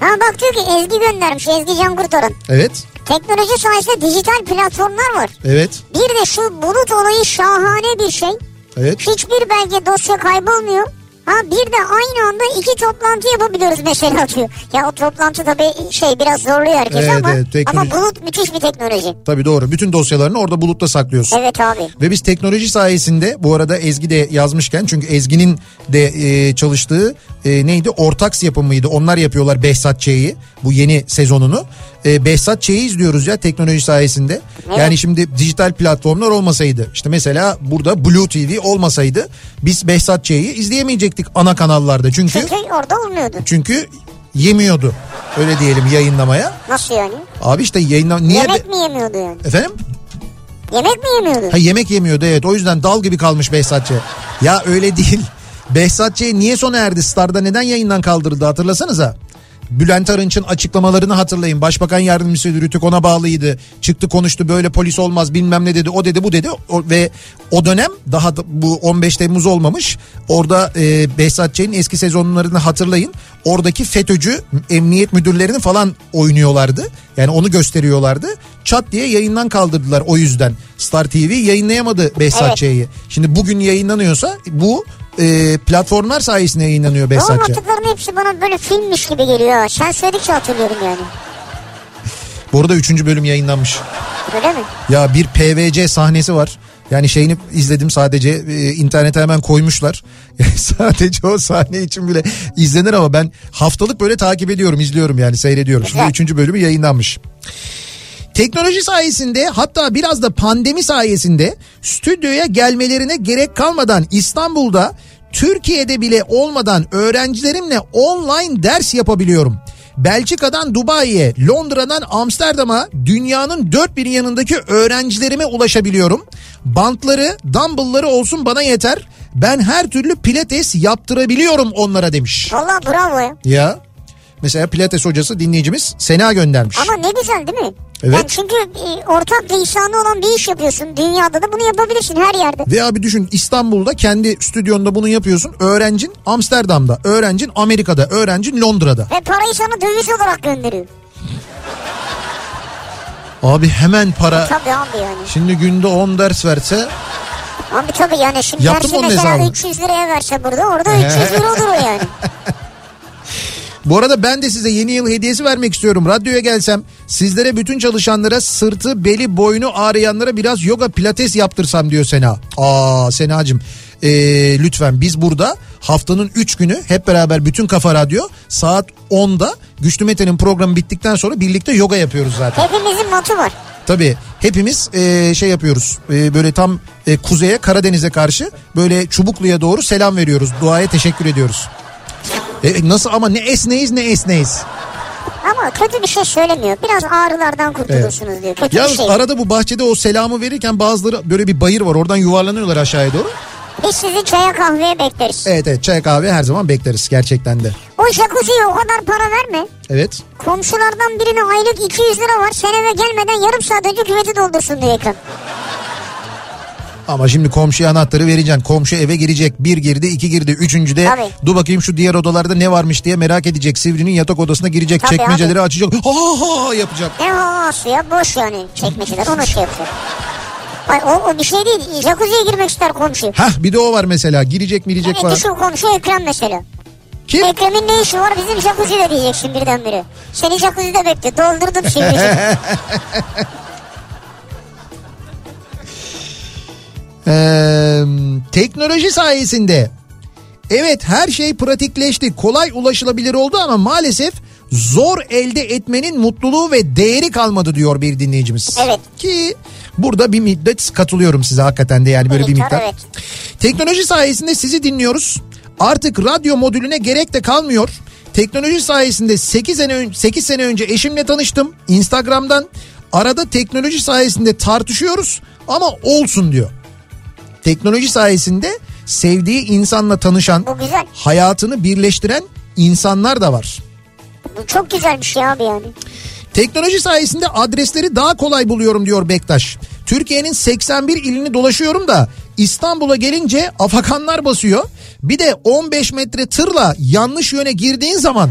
S4: Ha bak diyor ki Ezgi göndermiş Ezgi Can Kurtaran.
S3: Evet.
S4: Teknoloji sayesinde dijital platformlar var.
S3: Evet.
S4: Bir de şu bulut olayı şahane bir şey.
S3: Evet.
S4: Hiçbir belge dosya kaybolmuyor. Ha bir de aynı anda iki toplantı yapabiliyoruz mesela diyor. Ya o toplantı tabii şey biraz zorluyor herkes
S3: Evet,
S4: ama
S3: evet, teknoloji-
S4: ama bulut müthiş bir teknoloji.
S3: Tabii doğru. Bütün dosyalarını orada bulutta saklıyorsun.
S4: Evet abi.
S3: Ve biz teknoloji sayesinde bu arada Ezgi de yazmışken çünkü Ezgi'nin de e, çalıştığı e, neydi Ortaks yapımıydı. Onlar yapıyorlar Behzat Ç'yi bu yeni sezonunu. E, Behzat Ç'yi izliyoruz ya teknoloji sayesinde. Yani şimdi dijital platformlar olmasaydı işte mesela burada Blue TV olmasaydı biz Behzat Ç'yi izleyemeyecektik ana kanallarda. Çünkü
S4: Çünkü orada olmuyordu.
S3: çünkü yemiyordu. Öyle diyelim yayınlamaya.
S4: Nasıl yani?
S3: Abi işte yayınlam niye
S4: Yemek mi yemiyordu yani?
S3: efendim?
S4: Yemek mi yemiyordu?
S3: Ha yemek yemiyordu evet o yüzden dal gibi kalmış Behzatçı. Ya öyle değil. Behzatçı niye sona erdi? Star'da neden yayından kaldırdı hatırlasanıza. Bülent Arınç'ın açıklamalarını hatırlayın. Başbakan yardımcısı Rütük ona bağlıydı. Çıktı konuştu böyle polis olmaz bilmem ne dedi. O dedi bu dedi. O- ve o dönem daha da bu 15 Temmuz olmamış. Orada e, Behzat Ç'nin eski sezonlarını hatırlayın. Oradaki FETÖ'cü emniyet müdürlerini falan oynuyorlardı. Yani onu gösteriyorlardı. Çat diye yayından kaldırdılar o yüzden. Star TV yayınlayamadı Behzat
S4: Evet.
S3: Ç'yi. Şimdi bugün yayınlanıyorsa bu e, platformlar sayesinde yayınlanıyor
S4: O
S3: Behzatçı.
S4: anlattıkların hepsi bana böyle filmmiş gibi geliyor. Sen söyledikçe hatırlıyorum yani.
S3: Bu arada 3. bölüm yayınlanmış.
S4: Öyle mi?
S3: Ya bir PVC sahnesi var. Yani şeyini izledim sadece e, internete hemen koymuşlar. Sadece o sahne için bile izlenir ama ben haftalık böyle takip ediyorum, izliyorum yani seyrediyorum. Şimdi. 3. bölümü yayınlanmış. Teknoloji sayesinde hatta biraz da pandemi sayesinde stüdyoya gelmelerine gerek kalmadan İstanbul'da Türkiye'de bile olmadan öğrencilerimle online ders yapabiliyorum. Belçika'dan Dubai'ye, Londra'dan Amsterdam'a dünyanın dört bir yanındaki öğrencilerime ulaşabiliyorum. Bantları, dumbbellları olsun bana yeter. Ben her türlü pilates yaptırabiliyorum onlara demiş.
S4: Valla bravo ya.
S3: Ya mesela pilates hocası dinleyicimiz Sena göndermiş.
S4: Ama ne güzel değil mi?
S3: Evet.
S4: Yani çünkü e, ortak lisanı olan bir iş yapıyorsun. Dünyada da bunu yapabilirsin her yerde.
S3: Ve abi düşün İstanbul'da kendi stüdyonda bunu yapıyorsun. Öğrencin Amsterdam'da, öğrencin Amerika'da, öğrencin Londra'da.
S4: Ve parayı sana döviz olarak gönderiyor.
S3: Abi hemen para.
S4: Tabii abi yani.
S3: Şimdi günde 10 ders verse
S4: Abi tabii yani şimdi
S3: Yaptım
S4: dersi mesela
S3: hesabını.
S4: 300 liraya verse burada orada 300 lira olur o yani.
S3: Bu arada ben de size yeni yıl hediyesi vermek istiyorum. Radyoya gelsem sizlere bütün çalışanlara sırtı, beli, boynu ağrıyanlara biraz yoga pilates yaptırsam diyor Sena. Aa Senacığım ee, lütfen biz burada haftanın 3 günü hep beraber bütün Kafa Radyo saat 10'da Güçlü Mete'nin programı bittikten sonra birlikte yoga yapıyoruz zaten.
S4: Hepimizin matı var.
S3: Tabii hepimiz e, şey yapıyoruz e, böyle tam e, kuzeye Karadeniz'e karşı böyle Çubuklu'ya doğru selam veriyoruz. Duaya teşekkür ediyoruz. E, nasıl ama ne esneyiz ne esneyiz.
S4: Ama kötü bir şey söylemiyor. Biraz ağrılardan kurtulursunuz diyor. Kötü
S3: Yalnız
S4: şey.
S3: arada bu bahçede o selamı verirken bazıları böyle bir bayır var oradan yuvarlanıyorlar aşağıya doğru.
S4: Biz sizi çaya kahveye bekleriz.
S3: Evet evet çay kahve her zaman bekleriz gerçekten de.
S4: O jacuzziye o kadar para verme.
S3: Evet.
S4: Komşulardan birine aylık 200 lira var. Sen eve gelmeden yarım saat önce küveti doldursun diye ekran.
S3: Ama şimdi komşuya anahtarı vereceksin. Komşu eve girecek. Bir girdi, iki girdi, üçüncüde
S4: Tabii.
S3: dur bakayım şu diğer odalarda ne varmış diye merak edecek. Sivri'nin yatak odasına girecek.
S4: Tabii
S3: çekmeceleri açacak. Ha ha ha yapacak.
S4: Ne havası ya boş yani çekmeceler onu şey yapıyor. Ay, o, o bir şey değil. Jacuzziye girmek ister komşu.
S3: Hah bir de o var mesela. Girecek mirecek
S4: Evet
S3: falan.
S4: şu komşu Ekrem mesela.
S3: Kim?
S4: Ekrem'in ne işi var bizim jacuzzi'de diyeceksin birdenbire. Seni jacuzzi'de bekliyor. Doldurdum şimdi.
S3: Ee, teknoloji sayesinde evet her şey pratikleşti kolay ulaşılabilir oldu ama maalesef zor elde etmenin mutluluğu ve değeri kalmadı diyor bir dinleyicimiz.
S4: Evet.
S3: Ki burada bir müddet katılıyorum size hakikaten de yani böyle bir
S4: miktar, evet.
S3: Teknoloji sayesinde sizi dinliyoruz. Artık radyo modülüne gerek de kalmıyor. Teknoloji sayesinde 8 sene, ön- 8 sene önce eşimle tanıştım Instagram'dan. Arada teknoloji sayesinde tartışıyoruz ama olsun diyor. Teknoloji sayesinde sevdiği insanla tanışan, hayatını birleştiren insanlar da var.
S4: Bu çok güzel bir şey abi yani.
S3: Teknoloji sayesinde adresleri daha kolay buluyorum diyor Bektaş. Türkiye'nin 81 ilini dolaşıyorum da İstanbul'a gelince afakanlar basıyor. Bir de 15 metre tırla yanlış yöne girdiğin zaman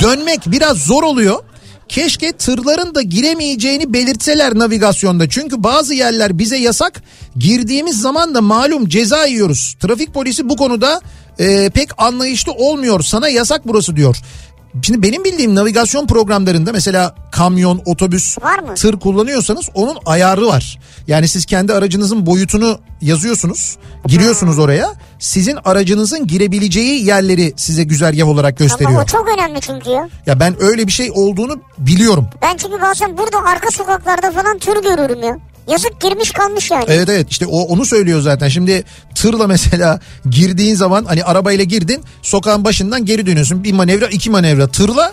S3: dönmek biraz zor oluyor. Keşke tırların da giremeyeceğini belirtseler navigasyonda. Çünkü bazı yerler bize yasak. Girdiğimiz zaman da malum ceza yiyoruz. Trafik polisi bu konuda e, pek anlayışlı olmuyor. Sana yasak burası diyor. Şimdi benim bildiğim navigasyon programlarında mesela kamyon, otobüs, tır kullanıyorsanız onun ayarı var. Yani siz kendi aracınızın boyutunu yazıyorsunuz, giriyorsunuz oraya. Sizin aracınızın girebileceği yerleri size güzergah olarak gösteriyor.
S4: ama o çok önemli çünkü ya.
S3: Ya ben öyle bir şey olduğunu biliyorum.
S4: Ben çünkü bazen burada arka sokaklarda falan tır görürüm ya. Yazık girmiş kalmış yani.
S3: Evet evet işte o onu söylüyor zaten. Şimdi tırla mesela girdiğin zaman hani arabayla girdin sokağın başından geri dönüyorsun. Bir manevra iki manevra. Tırla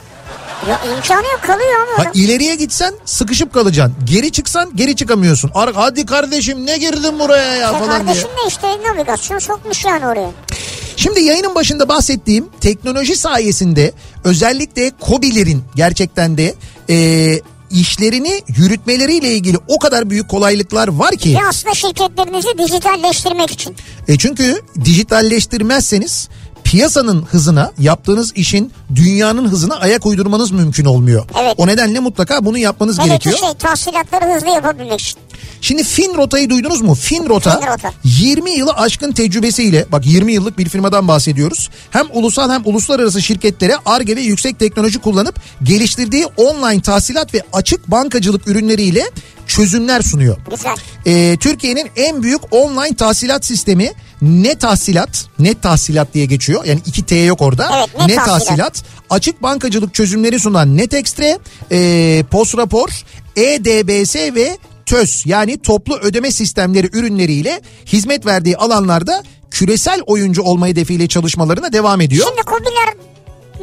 S4: Ya imkanı yok kalıyor abi
S3: ha, ileriye gitsen sıkışıp kalacaksın. Geri çıksan geri çıkamıyorsun. Ar- Hadi kardeşim ne girdin buraya ya
S4: Ya
S3: falan diye.
S4: kardeşim de işte navigasyon sokmuş yani oraya.
S3: Şimdi yayının başında bahsettiğim teknoloji sayesinde özellikle KOBİ'lerin gerçekten de e, işlerini yürütmeleriyle ilgili o kadar büyük kolaylıklar var ki.
S4: Ve aslında şirketlerinizi dijitalleştirmek için.
S3: E çünkü dijitalleştirmezseniz piyasanın hızına yaptığınız işin dünyanın hızına ayak uydurmanız mümkün olmuyor.
S4: Evet.
S3: O nedenle mutlaka bunu yapmanız
S4: ki
S3: gerekiyor.
S4: şey tahsilatları hızlı yapabilmek için.
S3: Şimdi Finrota'yı duydunuz mu? Finrota,
S4: Finrota.
S3: 20 yılı aşkın tecrübesiyle bak 20 yıllık bir firmadan bahsediyoruz. Hem ulusal hem uluslararası şirketlere ARGE ve yüksek teknoloji kullanıp geliştirdiği online tahsilat ve açık bankacılık ürünleriyle çözümler sunuyor.
S4: Güzel.
S3: Ee, Türkiye'nin en büyük online tahsilat sistemi Net Tahsilat, Net Tahsilat diye geçiyor. Yani iki T yok orada.
S4: Evet, Net Tahsilat.
S3: Açık bankacılık çözümleri sunan NetExtre, e, Post Rapor, EDBS ve TÖS yani toplu ödeme sistemleri ürünleriyle hizmet verdiği alanlarda küresel oyuncu olma hedefiyle çalışmalarına devam ediyor.
S4: Şimdi hobiler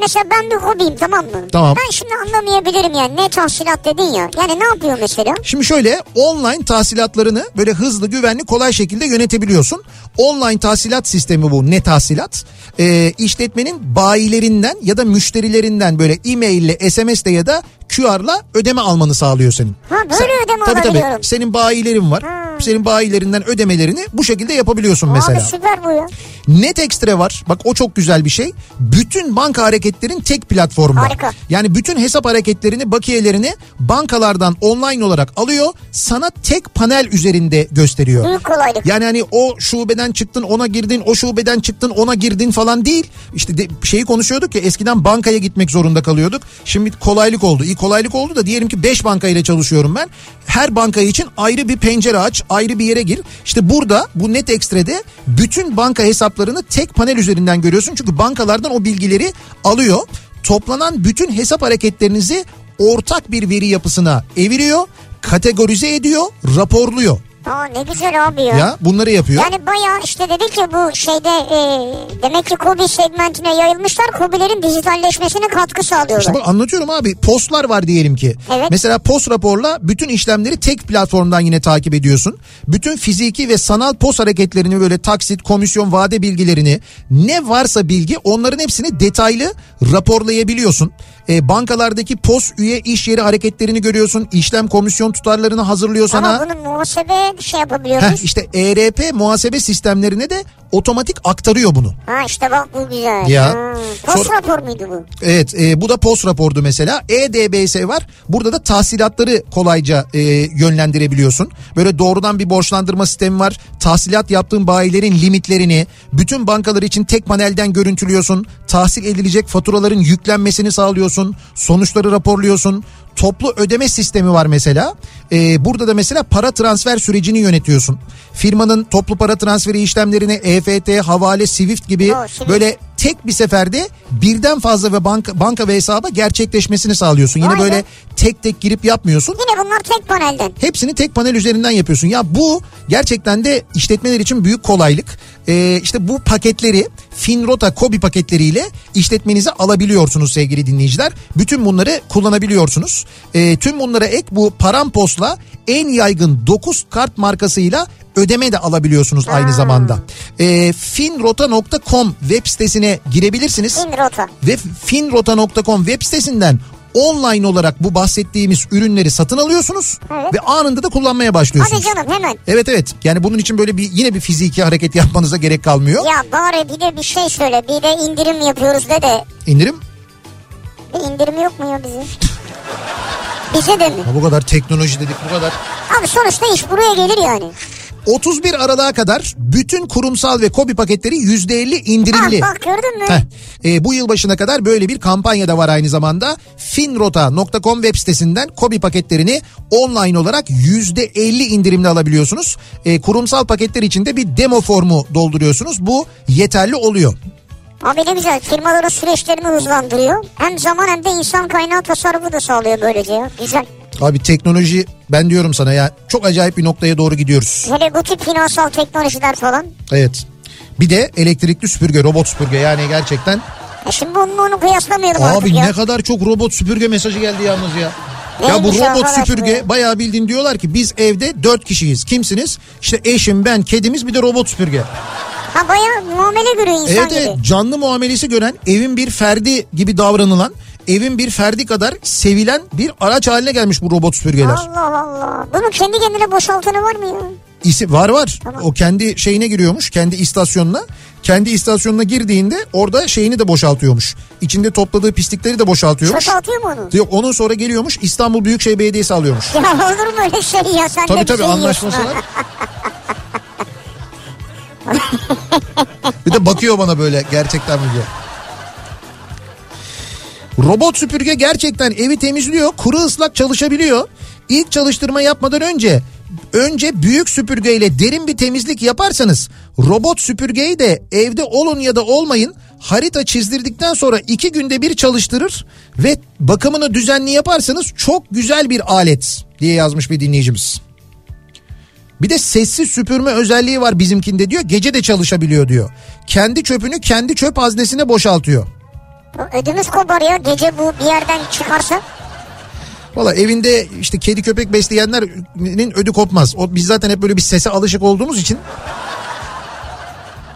S4: mesela ben bir hobiyim tamam mı?
S3: Tamam.
S4: Ben şimdi anlamayabilirim yani ne tahsilat dedin ya. Yani ne yapıyor mesela?
S3: Şimdi şöyle online tahsilatlarını böyle hızlı, güvenli, kolay şekilde yönetebiliyorsun. Online tahsilat sistemi bu ne tahsilat? Ee, işletmenin bayilerinden ya da müşterilerinden böyle e-maille, SMS'le ya da QR'la ödeme almanı sağlıyor senin.
S4: Ha, böyle ödeme
S3: tabii,
S4: alabiliyorum.
S3: Tabii senin bayilerin var. Senin bayilerinden ödemelerini bu şekilde yapabiliyorsun mesela.
S4: Abi süper bu ya.
S3: Net Extra var. Bak o çok güzel bir şey. Bütün banka hareketlerin tek platformda.
S4: Harika.
S3: Yani bütün hesap hareketlerini, bakiyelerini bankalardan online olarak alıyor. Sana tek panel üzerinde gösteriyor.
S4: Büyük kolaylık.
S3: Yani hani o şubeden çıktın ona girdin, o şubeden çıktın ona girdin falan değil. İşte de, şeyi konuşuyorduk ya eskiden bankaya gitmek zorunda kalıyorduk. Şimdi kolaylık oldu. İyi kolaylık oldu da diyelim ki 5 bankayla çalışıyorum ben. Her banka için ayrı bir pencere aç, ayrı bir yere gir. İşte burada bu Net Extra'de bütün banka hesaplarını tek panel üzerinden görüyorsun. Çünkü bankalardan o bilgileri alıyor. Toplanan bütün hesap hareketlerinizi ortak bir veri yapısına eviriyor, kategorize ediyor, raporluyor.
S4: Aa ne güzel abi ya.
S3: Ya bunları yapıyor.
S4: Yani bayağı işte dedi ki bu şeyde e, demek ki Kobi segmentine yayılmışlar. Kobilerin dijitalleşmesine katkı sağlıyorlar.
S3: İşte bak anlatıyorum abi postlar var diyelim ki.
S4: Evet.
S3: Mesela post raporla bütün işlemleri tek platformdan yine takip ediyorsun. Bütün fiziki ve sanal post hareketlerini böyle taksit, komisyon, vade bilgilerini ne varsa bilgi onların hepsini detaylı raporlayabiliyorsun. E, bankalardaki post üye iş yeri hareketlerini görüyorsun. İşlem komisyon tutarlarını hazırlıyor sana.
S4: Ama bunu muhasebe şey yapabiliyoruz.
S3: Heh, işte ERP muhasebe sistemlerine de otomatik aktarıyor bunu.
S4: Ha işte bak bu güzel.
S3: Ya.
S4: Hmm. Post
S3: Sonra-
S4: rapor muydu bu?
S3: Evet e, bu da post rapordu mesela. EDBS var. Burada da tahsilatları kolayca e, yönlendirebiliyorsun. Böyle doğrudan bir borçlandırma sistemi var. Tahsilat yaptığın bayilerin limitlerini bütün bankalar için tek panelden görüntülüyorsun. Tahsil edilecek faturaların yüklenmesini sağlıyorsun. Sonuçları raporluyorsun. Toplu ödeme sistemi var mesela. Ee, burada da mesela para transfer sürecini yönetiyorsun. Firmanın toplu para transferi işlemlerini EFT, havale, Swift gibi
S4: Swift.
S3: böyle tek bir seferde birden fazla ve banka, banka ve hesaba gerçekleşmesini sağlıyorsun. Yine
S4: be.
S3: böyle tek tek girip yapmıyorsun.
S4: Yine bunlar tek panelden.
S3: Hepsini tek panel üzerinden yapıyorsun. Ya bu gerçekten de işletmeler için büyük kolaylık. Ee, işte bu paketleri Finrota Kobi paketleriyle işletmenize alabiliyorsunuz sevgili dinleyiciler. Bütün bunları kullanabiliyorsunuz. Ee, tüm bunlara ek bu Parampos'la en yaygın 9 kart markasıyla ödeme de alabiliyorsunuz aynı zamanda. Ee, finrota.com web sitesine girebilirsiniz.
S4: Finrota.
S3: Ve finrota.com web sitesinden online olarak bu bahsettiğimiz ürünleri satın alıyorsunuz
S4: Evet.
S3: ve anında da kullanmaya başlıyorsunuz.
S4: Hadi canım hemen.
S3: Evet evet. Yani bunun için böyle bir yine bir fiziki hareket yapmanıza gerek kalmıyor.
S4: Ya bari bir de bir şey söyle. Bir de indirim yapıyoruz de de.
S3: İndirim
S4: Bir indirim yok mu ya bizim? Bize de mi?
S3: Ha, bu kadar teknoloji dedik bu kadar.
S4: Abi sonuçta iş buraya gelir yani.
S3: 31 Aralık'a kadar bütün kurumsal ve kobi paketleri %50 indirimli.
S4: Ah bak gördün mü?
S3: Heh, e, bu yıl başına kadar böyle bir kampanya da var aynı zamanda. Finrota.com web sitesinden kobi paketlerini online olarak %50 indirimli alabiliyorsunuz. E, kurumsal paketler için de bir demo formu dolduruyorsunuz. Bu yeterli oluyor.
S4: Abi ne güzel firmaların süreçlerini hızlandırıyor. Hem zaman hem de insan kaynağı tasarrufu da sağlıyor böylece ya. Güzel.
S3: Abi teknoloji ben diyorum sana ya çok acayip bir noktaya doğru gidiyoruz.
S4: Hele bu tip finansal teknolojiler falan.
S3: Evet. Bir de elektrikli süpürge, robot süpürge yani gerçekten.
S4: E şimdi onu, onu kıyaslamayalım artık
S3: Abi
S4: ya.
S3: ne kadar çok robot süpürge mesajı geldi yalnız ya. Ya bu robot süpürge
S4: bu?
S3: bayağı bildiğin diyorlar ki biz evde dört kişiyiz. Kimsiniz? İşte eşim, ben, kedimiz bir de robot süpürge.
S4: Ha bayağı muamele görüyor insan
S3: Evet
S4: gibi.
S3: evet canlı muamelesi gören evin bir ferdi gibi davranılan evin bir ferdi kadar sevilen bir araç haline gelmiş bu robot süpürgeler.
S4: Allah Allah. Bunun kendi kendine boşaltanı var mı ya?
S3: İsim var var.
S4: Tamam.
S3: O kendi şeyine giriyormuş. Kendi istasyonuna. Kendi istasyonuna girdiğinde orada şeyini de boşaltıyormuş. İçinde topladığı pislikleri de boşaltıyormuş.
S4: Çöpe atıyor mu onu?
S3: Yok onun sonra geliyormuş İstanbul Büyükşehir Belediyesi alıyormuş.
S4: Ya olur mu öyle şey ya sen de
S3: Tabii tabii
S4: şey
S3: anlaşması var. Bir de bakıyor bana böyle gerçekten mi diye. Robot süpürge gerçekten evi temizliyor. Kuru ıslak çalışabiliyor. İlk çalıştırma yapmadan önce önce büyük süpürgeyle derin bir temizlik yaparsanız robot süpürgeyi de evde olun ya da olmayın harita çizdirdikten sonra iki günde bir çalıştırır ve bakımını düzenli yaparsanız çok güzel bir alet diye yazmış bir dinleyicimiz. Bir de sessiz süpürme özelliği var bizimkinde diyor. Gece de çalışabiliyor diyor. Kendi çöpünü kendi çöp haznesine boşaltıyor.
S4: Ödümüz kopar ya gece bu bir yerden çıkarsa.
S3: Valla evinde işte kedi köpek besleyenlerin ödü kopmaz. O, biz zaten hep böyle bir sese alışık olduğumuz için.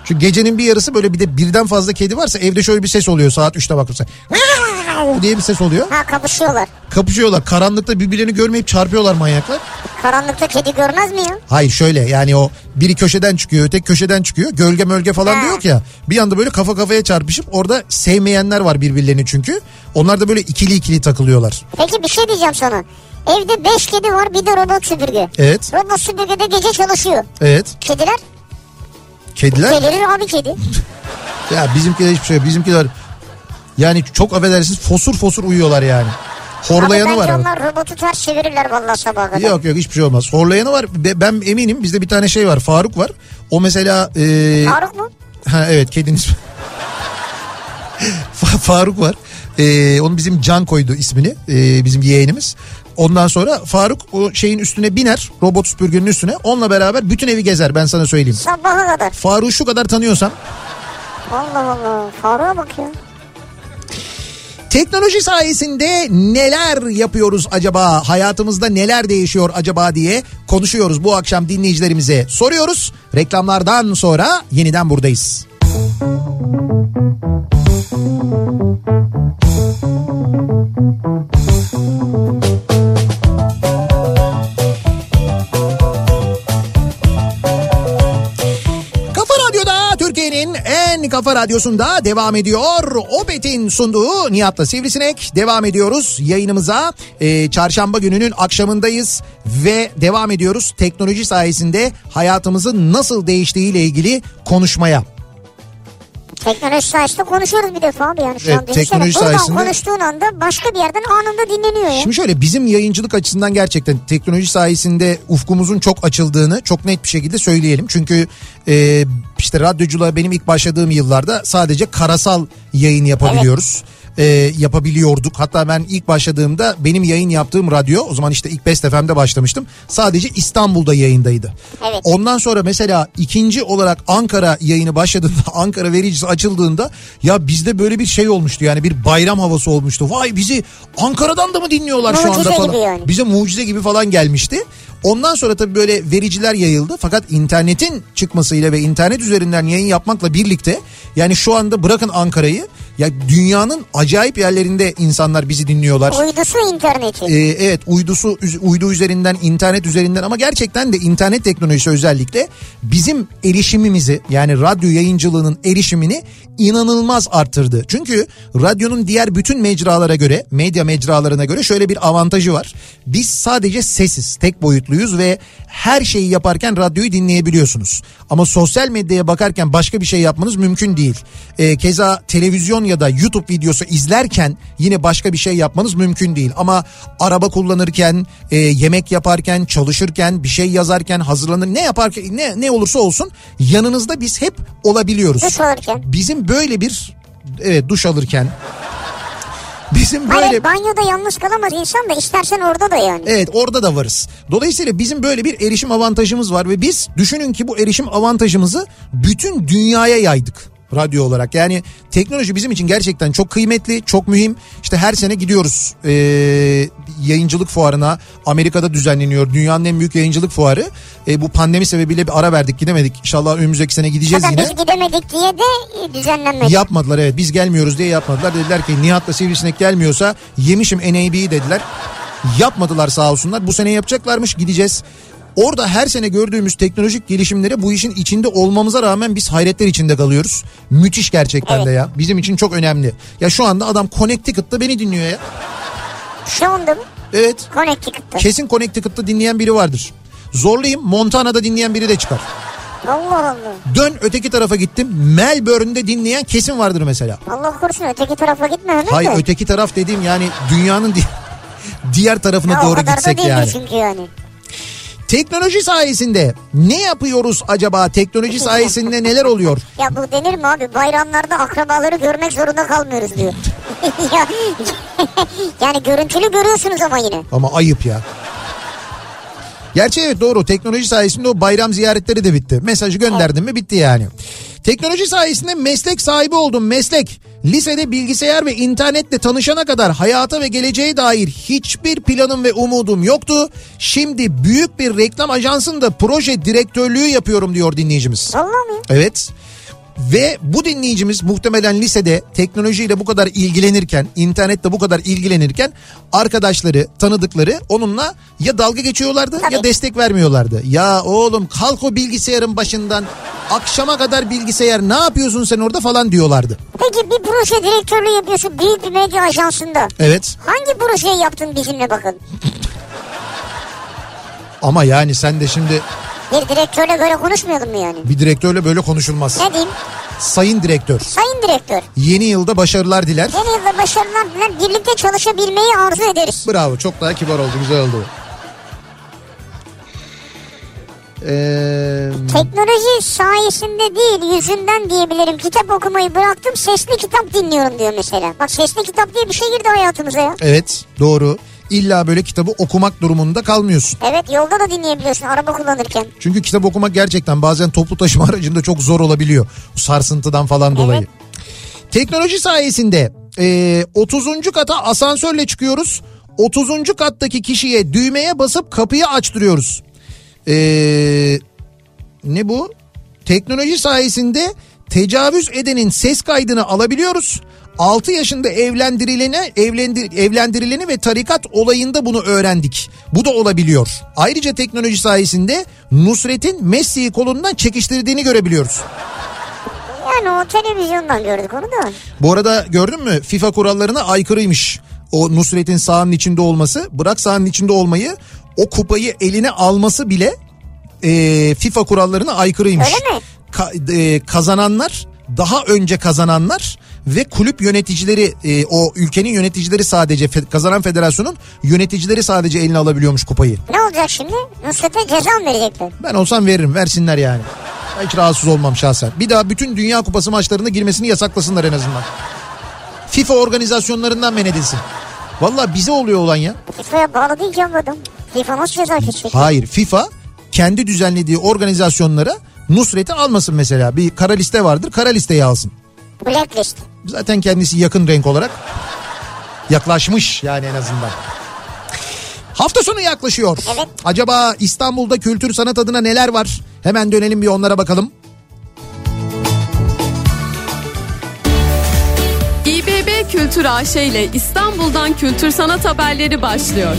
S3: Çünkü gecenin bir yarısı böyle bir de birden fazla kedi varsa evde şöyle bir ses oluyor saat 3'te bakırsa. diye bir ses oluyor.
S4: Ha kapışıyorlar.
S3: Kapışıyorlar. Karanlıkta birbirlerini görmeyip çarpıyorlar manyaklar.
S4: Karanlıkta kedi görmez mi ya?
S3: Hayır şöyle yani o biri köşeden çıkıyor öteki köşeden çıkıyor. Gölge mölge falan
S4: Ha.
S3: diyor ya. Bir anda böyle kafa kafaya çarpışıp orada sevmeyenler var birbirlerini çünkü. Onlar da böyle ikili ikili takılıyorlar.
S4: Peki bir şey diyeceğim sana. Evde 5 kedi var bir de robot süpürge.
S3: Evet.
S4: Robot süpürge de gece çalışıyor.
S3: Evet.
S4: Kediler
S3: Kediler
S4: delirir abi kedi.
S3: ya bizimkiler hiçbir şey yok. Bizimkiler yani çok affedersiniz fosur fosur uyuyorlar yani. Horlayanı
S4: Abi
S3: var. ama.
S4: onlar robotu ters çevirirler vallahi sabaha kadar.
S3: Yok yok hiçbir şey olmaz. Horlayanı var. Be- Ben eminim bizde bir tane şey var. Faruk var. O mesela e,
S4: Faruk mu?
S3: Ha evet. Fa- Faruk var. Ee, onu bizim Can koydu ismini. Ee, bizim yeğenimiz. Ondan sonra Faruk o şeyin üstüne biner. Robot süpürgenin üstüne. Onunla beraber bütün evi gezer ben sana söyleyeyim.
S4: Sabaha kadar.
S3: Faruk'u şu kadar tanıyorsam.
S4: Allah Allah. Faruk'a bak ya.
S3: Teknoloji sayesinde neler yapıyoruz acaba? Hayatımızda neler değişiyor acaba diye konuşuyoruz bu akşam dinleyicilerimize. Soruyoruz. Reklamlardan sonra yeniden buradayız. Kafa En kafa radyosunda devam ediyor. Opet'in sunduğu Nihat'la Sivrisinek devam ediyoruz yayınımıza. Ee, çarşamba gününün akşamındayız ve devam ediyoruz teknoloji sayesinde hayatımızın nasıl değiştiğiyle ilgili konuşmaya.
S4: Teknoloji sayesinde konuşuyoruz bir defa abi yani şu
S3: Evet,
S4: an. Düşünsene,
S3: teknoloji
S4: buradan
S3: sayesinde-
S4: konuştuğun anda başka bir yerden anında dinleniyor ya.
S3: Şimdi şöyle bizim yayıncılık açısından gerçekten teknoloji sayesinde ufkumuzun çok açıldığını çok net bir şekilde söyleyelim. Çünkü e, işte radyoculuğa benim ilk başladığım yıllarda sadece karasal yayın yapabiliyoruz. E, yapabiliyorduk. Hatta ben ilk başladığımda benim yayın yaptığım radyo o zaman işte ilk Best FM'de başlamıştım. Sadece İstanbul'da yayındaydı.
S4: Evet.
S3: Ondan sonra mesela ikinci olarak Ankara yayını başladığında Ankara vericisi açıldığında ya bizde böyle bir şey olmuştu yani bir bayram havası olmuştu. Vay bizi Ankara'dan da mı dinliyorlar şu anda
S4: Mucize
S3: falan.
S4: gibi yani.
S3: Bize mucize gibi falan gelmişti. Ondan sonra tabii böyle vericiler yayıldı. Fakat internetin çıkmasıyla ve internet üzerinden yayın yapmakla birlikte yani şu anda bırakın Ankara'yı ya dünyanın acayip yerlerinde insanlar bizi dinliyorlar.
S4: Uydusu interneti.
S3: Ee, evet uydusu uydu üzerinden internet üzerinden ama gerçekten de internet teknolojisi özellikle bizim erişimimizi yani radyo yayıncılığının erişimini inanılmaz arttırdı. Çünkü radyonun diğer bütün mecralara göre medya mecralarına göre şöyle bir avantajı var. Biz sadece sesiz tek boyutluyuz ve her şeyi yaparken radyoyu dinleyebiliyorsunuz. Ama sosyal medyaya bakarken başka bir şey yapmanız mümkün değil. Ee, keza televizyon ya da YouTube videosu izlerken yine başka bir şey yapmanız mümkün değil. Ama araba kullanırken, e, yemek yaparken, çalışırken, bir şey yazarken, hazırlanır ne yaparken ne ne olursa olsun yanınızda biz hep olabiliyoruz.
S4: Duş alırken.
S3: Bizim böyle bir evet duş alırken bizim böyle
S4: Hayır banyoda yalnız kalamaz insan da istersen orada da yani.
S3: Evet orada da varız. Dolayısıyla bizim böyle bir erişim avantajımız var ve biz düşünün ki bu erişim avantajımızı bütün dünyaya yaydık radyo olarak. Yani teknoloji bizim için gerçekten çok kıymetli, çok mühim. İşte her sene gidiyoruz ee, yayıncılık fuarına. Amerika'da düzenleniyor. Dünyanın en büyük yayıncılık fuarı. E, bu pandemi sebebiyle bir ara verdik gidemedik. İnşallah önümüzdeki sene gideceğiz
S4: Zaten
S3: yine.
S4: biz gidemedik diye de e, düzenlenmedi.
S3: Yapmadılar evet biz gelmiyoruz diye yapmadılar. Dediler ki Nihat'la Sivrisinek gelmiyorsa yemişim NAB'yi dediler. Yapmadılar sağ olsunlar. Bu sene yapacaklarmış gideceğiz. Orada her sene gördüğümüz teknolojik gelişimlere bu işin içinde olmamıza rağmen biz hayretler içinde kalıyoruz. Müthiş gerçekten
S4: Evet.
S3: de ya. Bizim için çok önemli. Ya şu anda adam Connecticut'ta beni dinliyor ya.
S4: Şu anda mı?
S3: Evet.
S4: Connecticut'ta.
S3: Kesin Connecticut'ta dinleyen biri vardır. Zorlayayım Montana'da dinleyen biri de çıkar.
S4: Allah Allah.
S3: Dön öteki tarafa gittim. Melbourne'de dinleyen kesin vardır mesela.
S4: Allah korusun öteki tarafa gitme hemen
S3: Hayır
S4: de.
S3: öteki taraf dediğim yani dünyanın di- diğer tarafına
S4: o
S3: doğru
S4: kadar da
S3: gitsek
S4: değildir
S3: yani.
S4: çünkü yani.
S3: Teknoloji sayesinde ne yapıyoruz acaba? Teknoloji sayesinde neler oluyor?
S4: Ya bu denir mi abi? Bayramlarda akrabaları görmek zorunda kalmıyoruz diyor. ya, yani görüntülü görüyorsunuz ama yine.
S3: Ama ayıp ya. Gerçi evet doğru teknoloji sayesinde o bayram ziyaretleri de bitti. Mesajı gönderdim mi bitti yani. Teknoloji sayesinde meslek sahibi oldum meslek. Lisede bilgisayar ve internetle tanışana kadar hayata ve geleceğe dair hiçbir planım ve umudum yoktu. Şimdi büyük bir reklam ajansında proje direktörlüğü yapıyorum diyor dinleyicimiz.
S4: Vallahi mi?
S3: Evet. Ve bu dinleyicimiz muhtemelen lisede teknolojiyle bu kadar ilgilenirken, internette bu kadar ilgilenirken arkadaşları, tanıdıkları onunla ya dalga geçiyorlardı ya
S4: Tabii.
S3: destek vermiyorlardı. Ya oğlum kalk o bilgisayarın başından akşama kadar bilgisayar ne yapıyorsun sen orada falan diyorlardı.
S4: Peki bir proje direktörlüğü yapıyorsun büyük bir medya ajansında.
S3: Evet
S4: Hangi projeyi yaptın bizimle bakın?
S3: ama yani sen de şimdi
S4: Bir direktörle böyle konuşmayalım mı yani?
S3: bir direktörle böyle konuşulmaz.
S4: Ne diyeyim?
S3: Sayın direktör
S4: Sayın direktör.
S3: yeni yılda başarılar diler.
S4: Yeni yılda başarılar diler. Birlikte çalışabilmeyi arzu ederiz.
S3: Bravo çok daha kibar oldu güzel oldu. Ee,
S4: Teknoloji sayesinde değil yüzünden diyebilirim. Kitap okumayı bıraktım sesli kitap dinliyorum diyor mesela. Bak sesli kitap diye bir şey girdi hayatımıza ya.
S3: evet doğru. İlla böyle kitabı okumak durumunda kalmıyorsun.
S4: Evet yolda da dinleyebiliyorsun araba kullanırken.
S3: Çünkü kitap okumak gerçekten bazen toplu taşıma aracında çok zor olabiliyor. Bu sarsıntıdan falan dolayı. Teknoloji sayesinde e, 30. kata asansörle çıkıyoruz. 30. kattaki kişiye düğmeye basıp kapıyı açtırıyoruz. E, ne bu? Teknoloji sayesinde tecavüz edenin ses kaydını alabiliyoruz. 6 yaşında evlendirilene evlendir, evlendirileni ve tarikat olayında bunu öğrendik. Bu da olabiliyor. Ayrıca teknoloji sayesinde Nusret'in Messi'yi kolundan çekiştirdiğini görebiliyoruz.
S4: Yani o televizyondan gördük onu da.
S3: Bu arada gördün mü FIFA kurallarına aykırıymış. O Nusret'in sahanın içinde olması bırak sahanın içinde olmayı o kupayı eline alması bile e, FIFA kurallarına aykırıymış.
S4: Öyle mi?
S3: Ka- e, kazananlar daha önce kazananlar ve kulüp yöneticileri e, o ülkenin yöneticileri sadece fe- kazanan federasyonun yöneticileri sadece eline alabiliyormuş kupayı.
S4: Ne olacak şimdi? Nusret'e ceza mı verecekler?
S3: Ben olsam veririm versinler yani. Hiç rahatsız olmam şahsen. Bir daha bütün Dünya Kupası maçlarına girmesini yasaklasınlar en azından. FIFA organizasyonlarından men edilsin. Valla bize oluyor olan ya.
S4: FIFA'ya bağlı değil ki adam. FIFA nasıl ceza kesecek?
S3: Hayır FIFA kendi düzenlediği organizasyonlara Nusret'i almasın mesela. Bir kara liste vardır kara listeyi alsın.
S4: Blacklist.
S3: Zaten kendisi yakın renk olarak yaklaşmış yani en azından. Hafta sonu yaklaşıyor.
S4: Evet.
S3: Acaba İstanbul'da kültür sanat adına neler var? Hemen dönelim bir onlara bakalım.
S5: İBB Kültür AŞ ile İstanbul'dan kültür sanat haberleri başlıyor.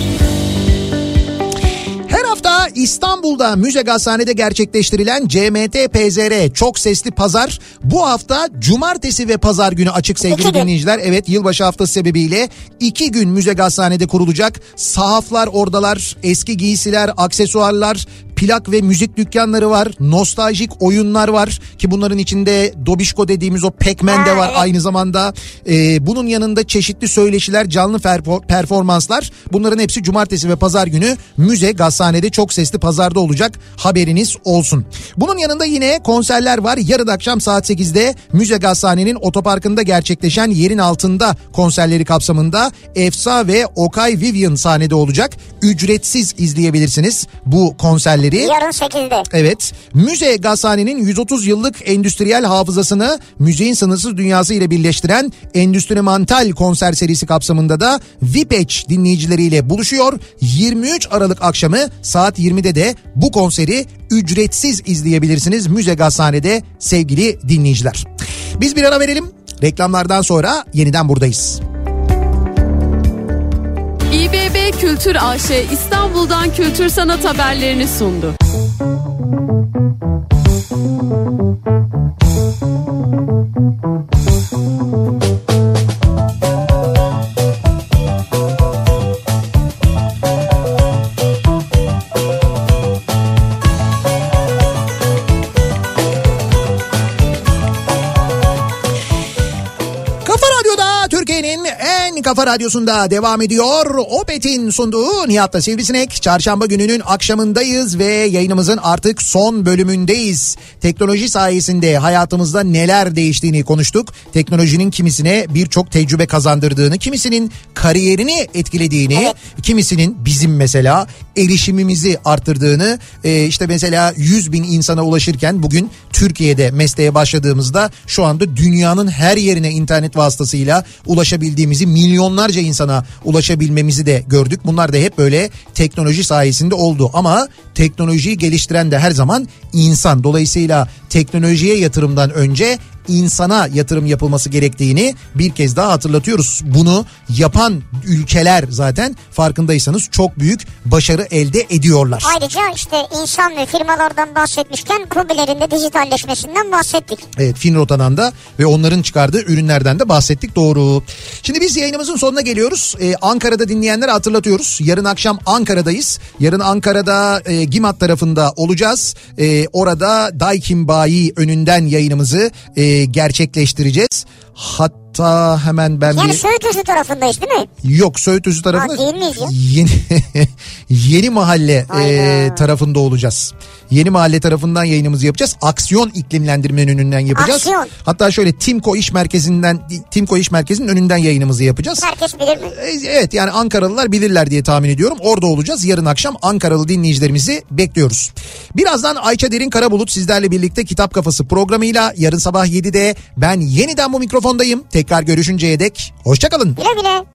S3: Hafta İstanbul'da Müze Gazhane'de gerçekleştirilen CMT PZR çok sesli pazar bu hafta cumartesi ve pazar günü açık sevgili
S4: İki gün.
S3: dinleyiciler. Evet yılbaşı haftası sebebiyle iki gün Müze Gazhane'de kurulacak. Sahaflar oradalar, eski giysiler, aksesuarlar, plak ve müzik dükkanları var. Nostaljik oyunlar var ki bunların içinde Dobişko dediğimiz o Pac-Man de var aynı zamanda. Ee, bunun yanında çeşitli söyleşiler, canlı perfor- performanslar. Bunların hepsi cumartesi ve pazar günü Müze Gazhane'de çok sesli pazarda olacak. Haberiniz olsun. Bunun yanında yine konserler var. Yarın akşam saat 8'de Müze Gazhane'nin otoparkında gerçekleşen yerin altında konserleri kapsamında Efsa ve Okay Vivian sahnede olacak. Ücretsiz izleyebilirsiniz bu konserleri.
S4: Yarın 8'de.
S3: Evet. Müze Gazhane'nin 130 yıllık endüstriyel hafızasını müziğin sınırsız dünyası ile birleştiren Endüstrimental konser serisi kapsamında da Vipech dinleyicileriyle buluşuyor. 23 Aralık akşamı saat 20'de de bu konseri ücretsiz izleyebilirsiniz Müze Gazhane'de sevgili dinleyiciler. Biz bir ara verelim. Reklamlardan sonra yeniden buradayız.
S5: İBB Kültür AŞ İstanbul'dan kültür sanat haberlerini sundu.
S3: Kafa radyosunda devam ediyor. Opet'in sunduğu Nihat'la Sivrisinek. Çarşamba gününün akşamındayız ve yayınımızın artık son bölümündeyiz. Teknoloji sayesinde hayatımızda neler değiştiğini konuştuk. Teknolojinin kimisine birçok tecrübe kazandırdığını, kimisinin kariyerini etkilediğini, kimisinin bizim mesela erişimimizi arttırdığını, e, işte mesela 100 bin insana ulaşırken bugün Türkiye'de mesleğe başladığımızda şu anda dünyanın her yerine internet vasıtasıyla ulaşabildiğimizi, milyonlarca insana ulaşabilmemizi de gördük. Bunlar da hep böyle teknoloji sayesinde oldu ama teknolojiyi geliştiren de her zaman insan. Dolayısıyla teknolojiye yatırımdan önce insana yatırım yapılması gerektiğini bir kez daha hatırlatıyoruz. Bunu yapan ülkeler zaten farkındaysanız çok büyük başarı elde ediyorlar.
S4: Ayrıca işte insan ve firmalardan bahsetmişken KOBİ'lerin de dijitalleşmesinden bahsettik.
S3: Evet Finrotan'dan da ve onların çıkardığı ürünlerden de bahsettik doğru. Şimdi biz yayınımızın sonuna geliyoruz. Ee, Ankara'da dinleyenlere hatırlatıyoruz. Yarın akşam Ankara'dayız. Yarın Ankara'da e, Gimat tarafında olacağız. E, orada Daikin Bayi önünden yayınımızı e, gerçekleştireceğiz. Hatta hemen ben
S4: Yani
S3: bir...
S4: Söğütüzü tarafındayız değil mi?
S3: Yok Söğütüzü tarafında
S4: Ha, değil miyiz ya?
S3: yeni yeni mahalle e, tarafında olacağız. Yeni mahalle tarafından yayınımızı yapacağız. Aksiyon iklimlendirmenin önünden yapacağız.
S4: Aksiyon.
S3: Hatta şöyle Timko İş Merkezi'nden Timko İş Merkezi'nin önünden yayınımızı yapacağız.
S4: Herkes bilir mi?
S3: E, Evet yani Ankaralılar bilirler diye tahmin ediyorum. Orada olacağız. Yarın akşam Ankaralı dinleyicilerimizi bekliyoruz. Birazdan Ayça Derin Karabulut sizlerle birlikte Kitap Kafası programıyla yarın sabah 7'de ben yeniden bu mikrofondayım. Tekrar görüşünceye dek hoşçakalın.
S4: Güle güle.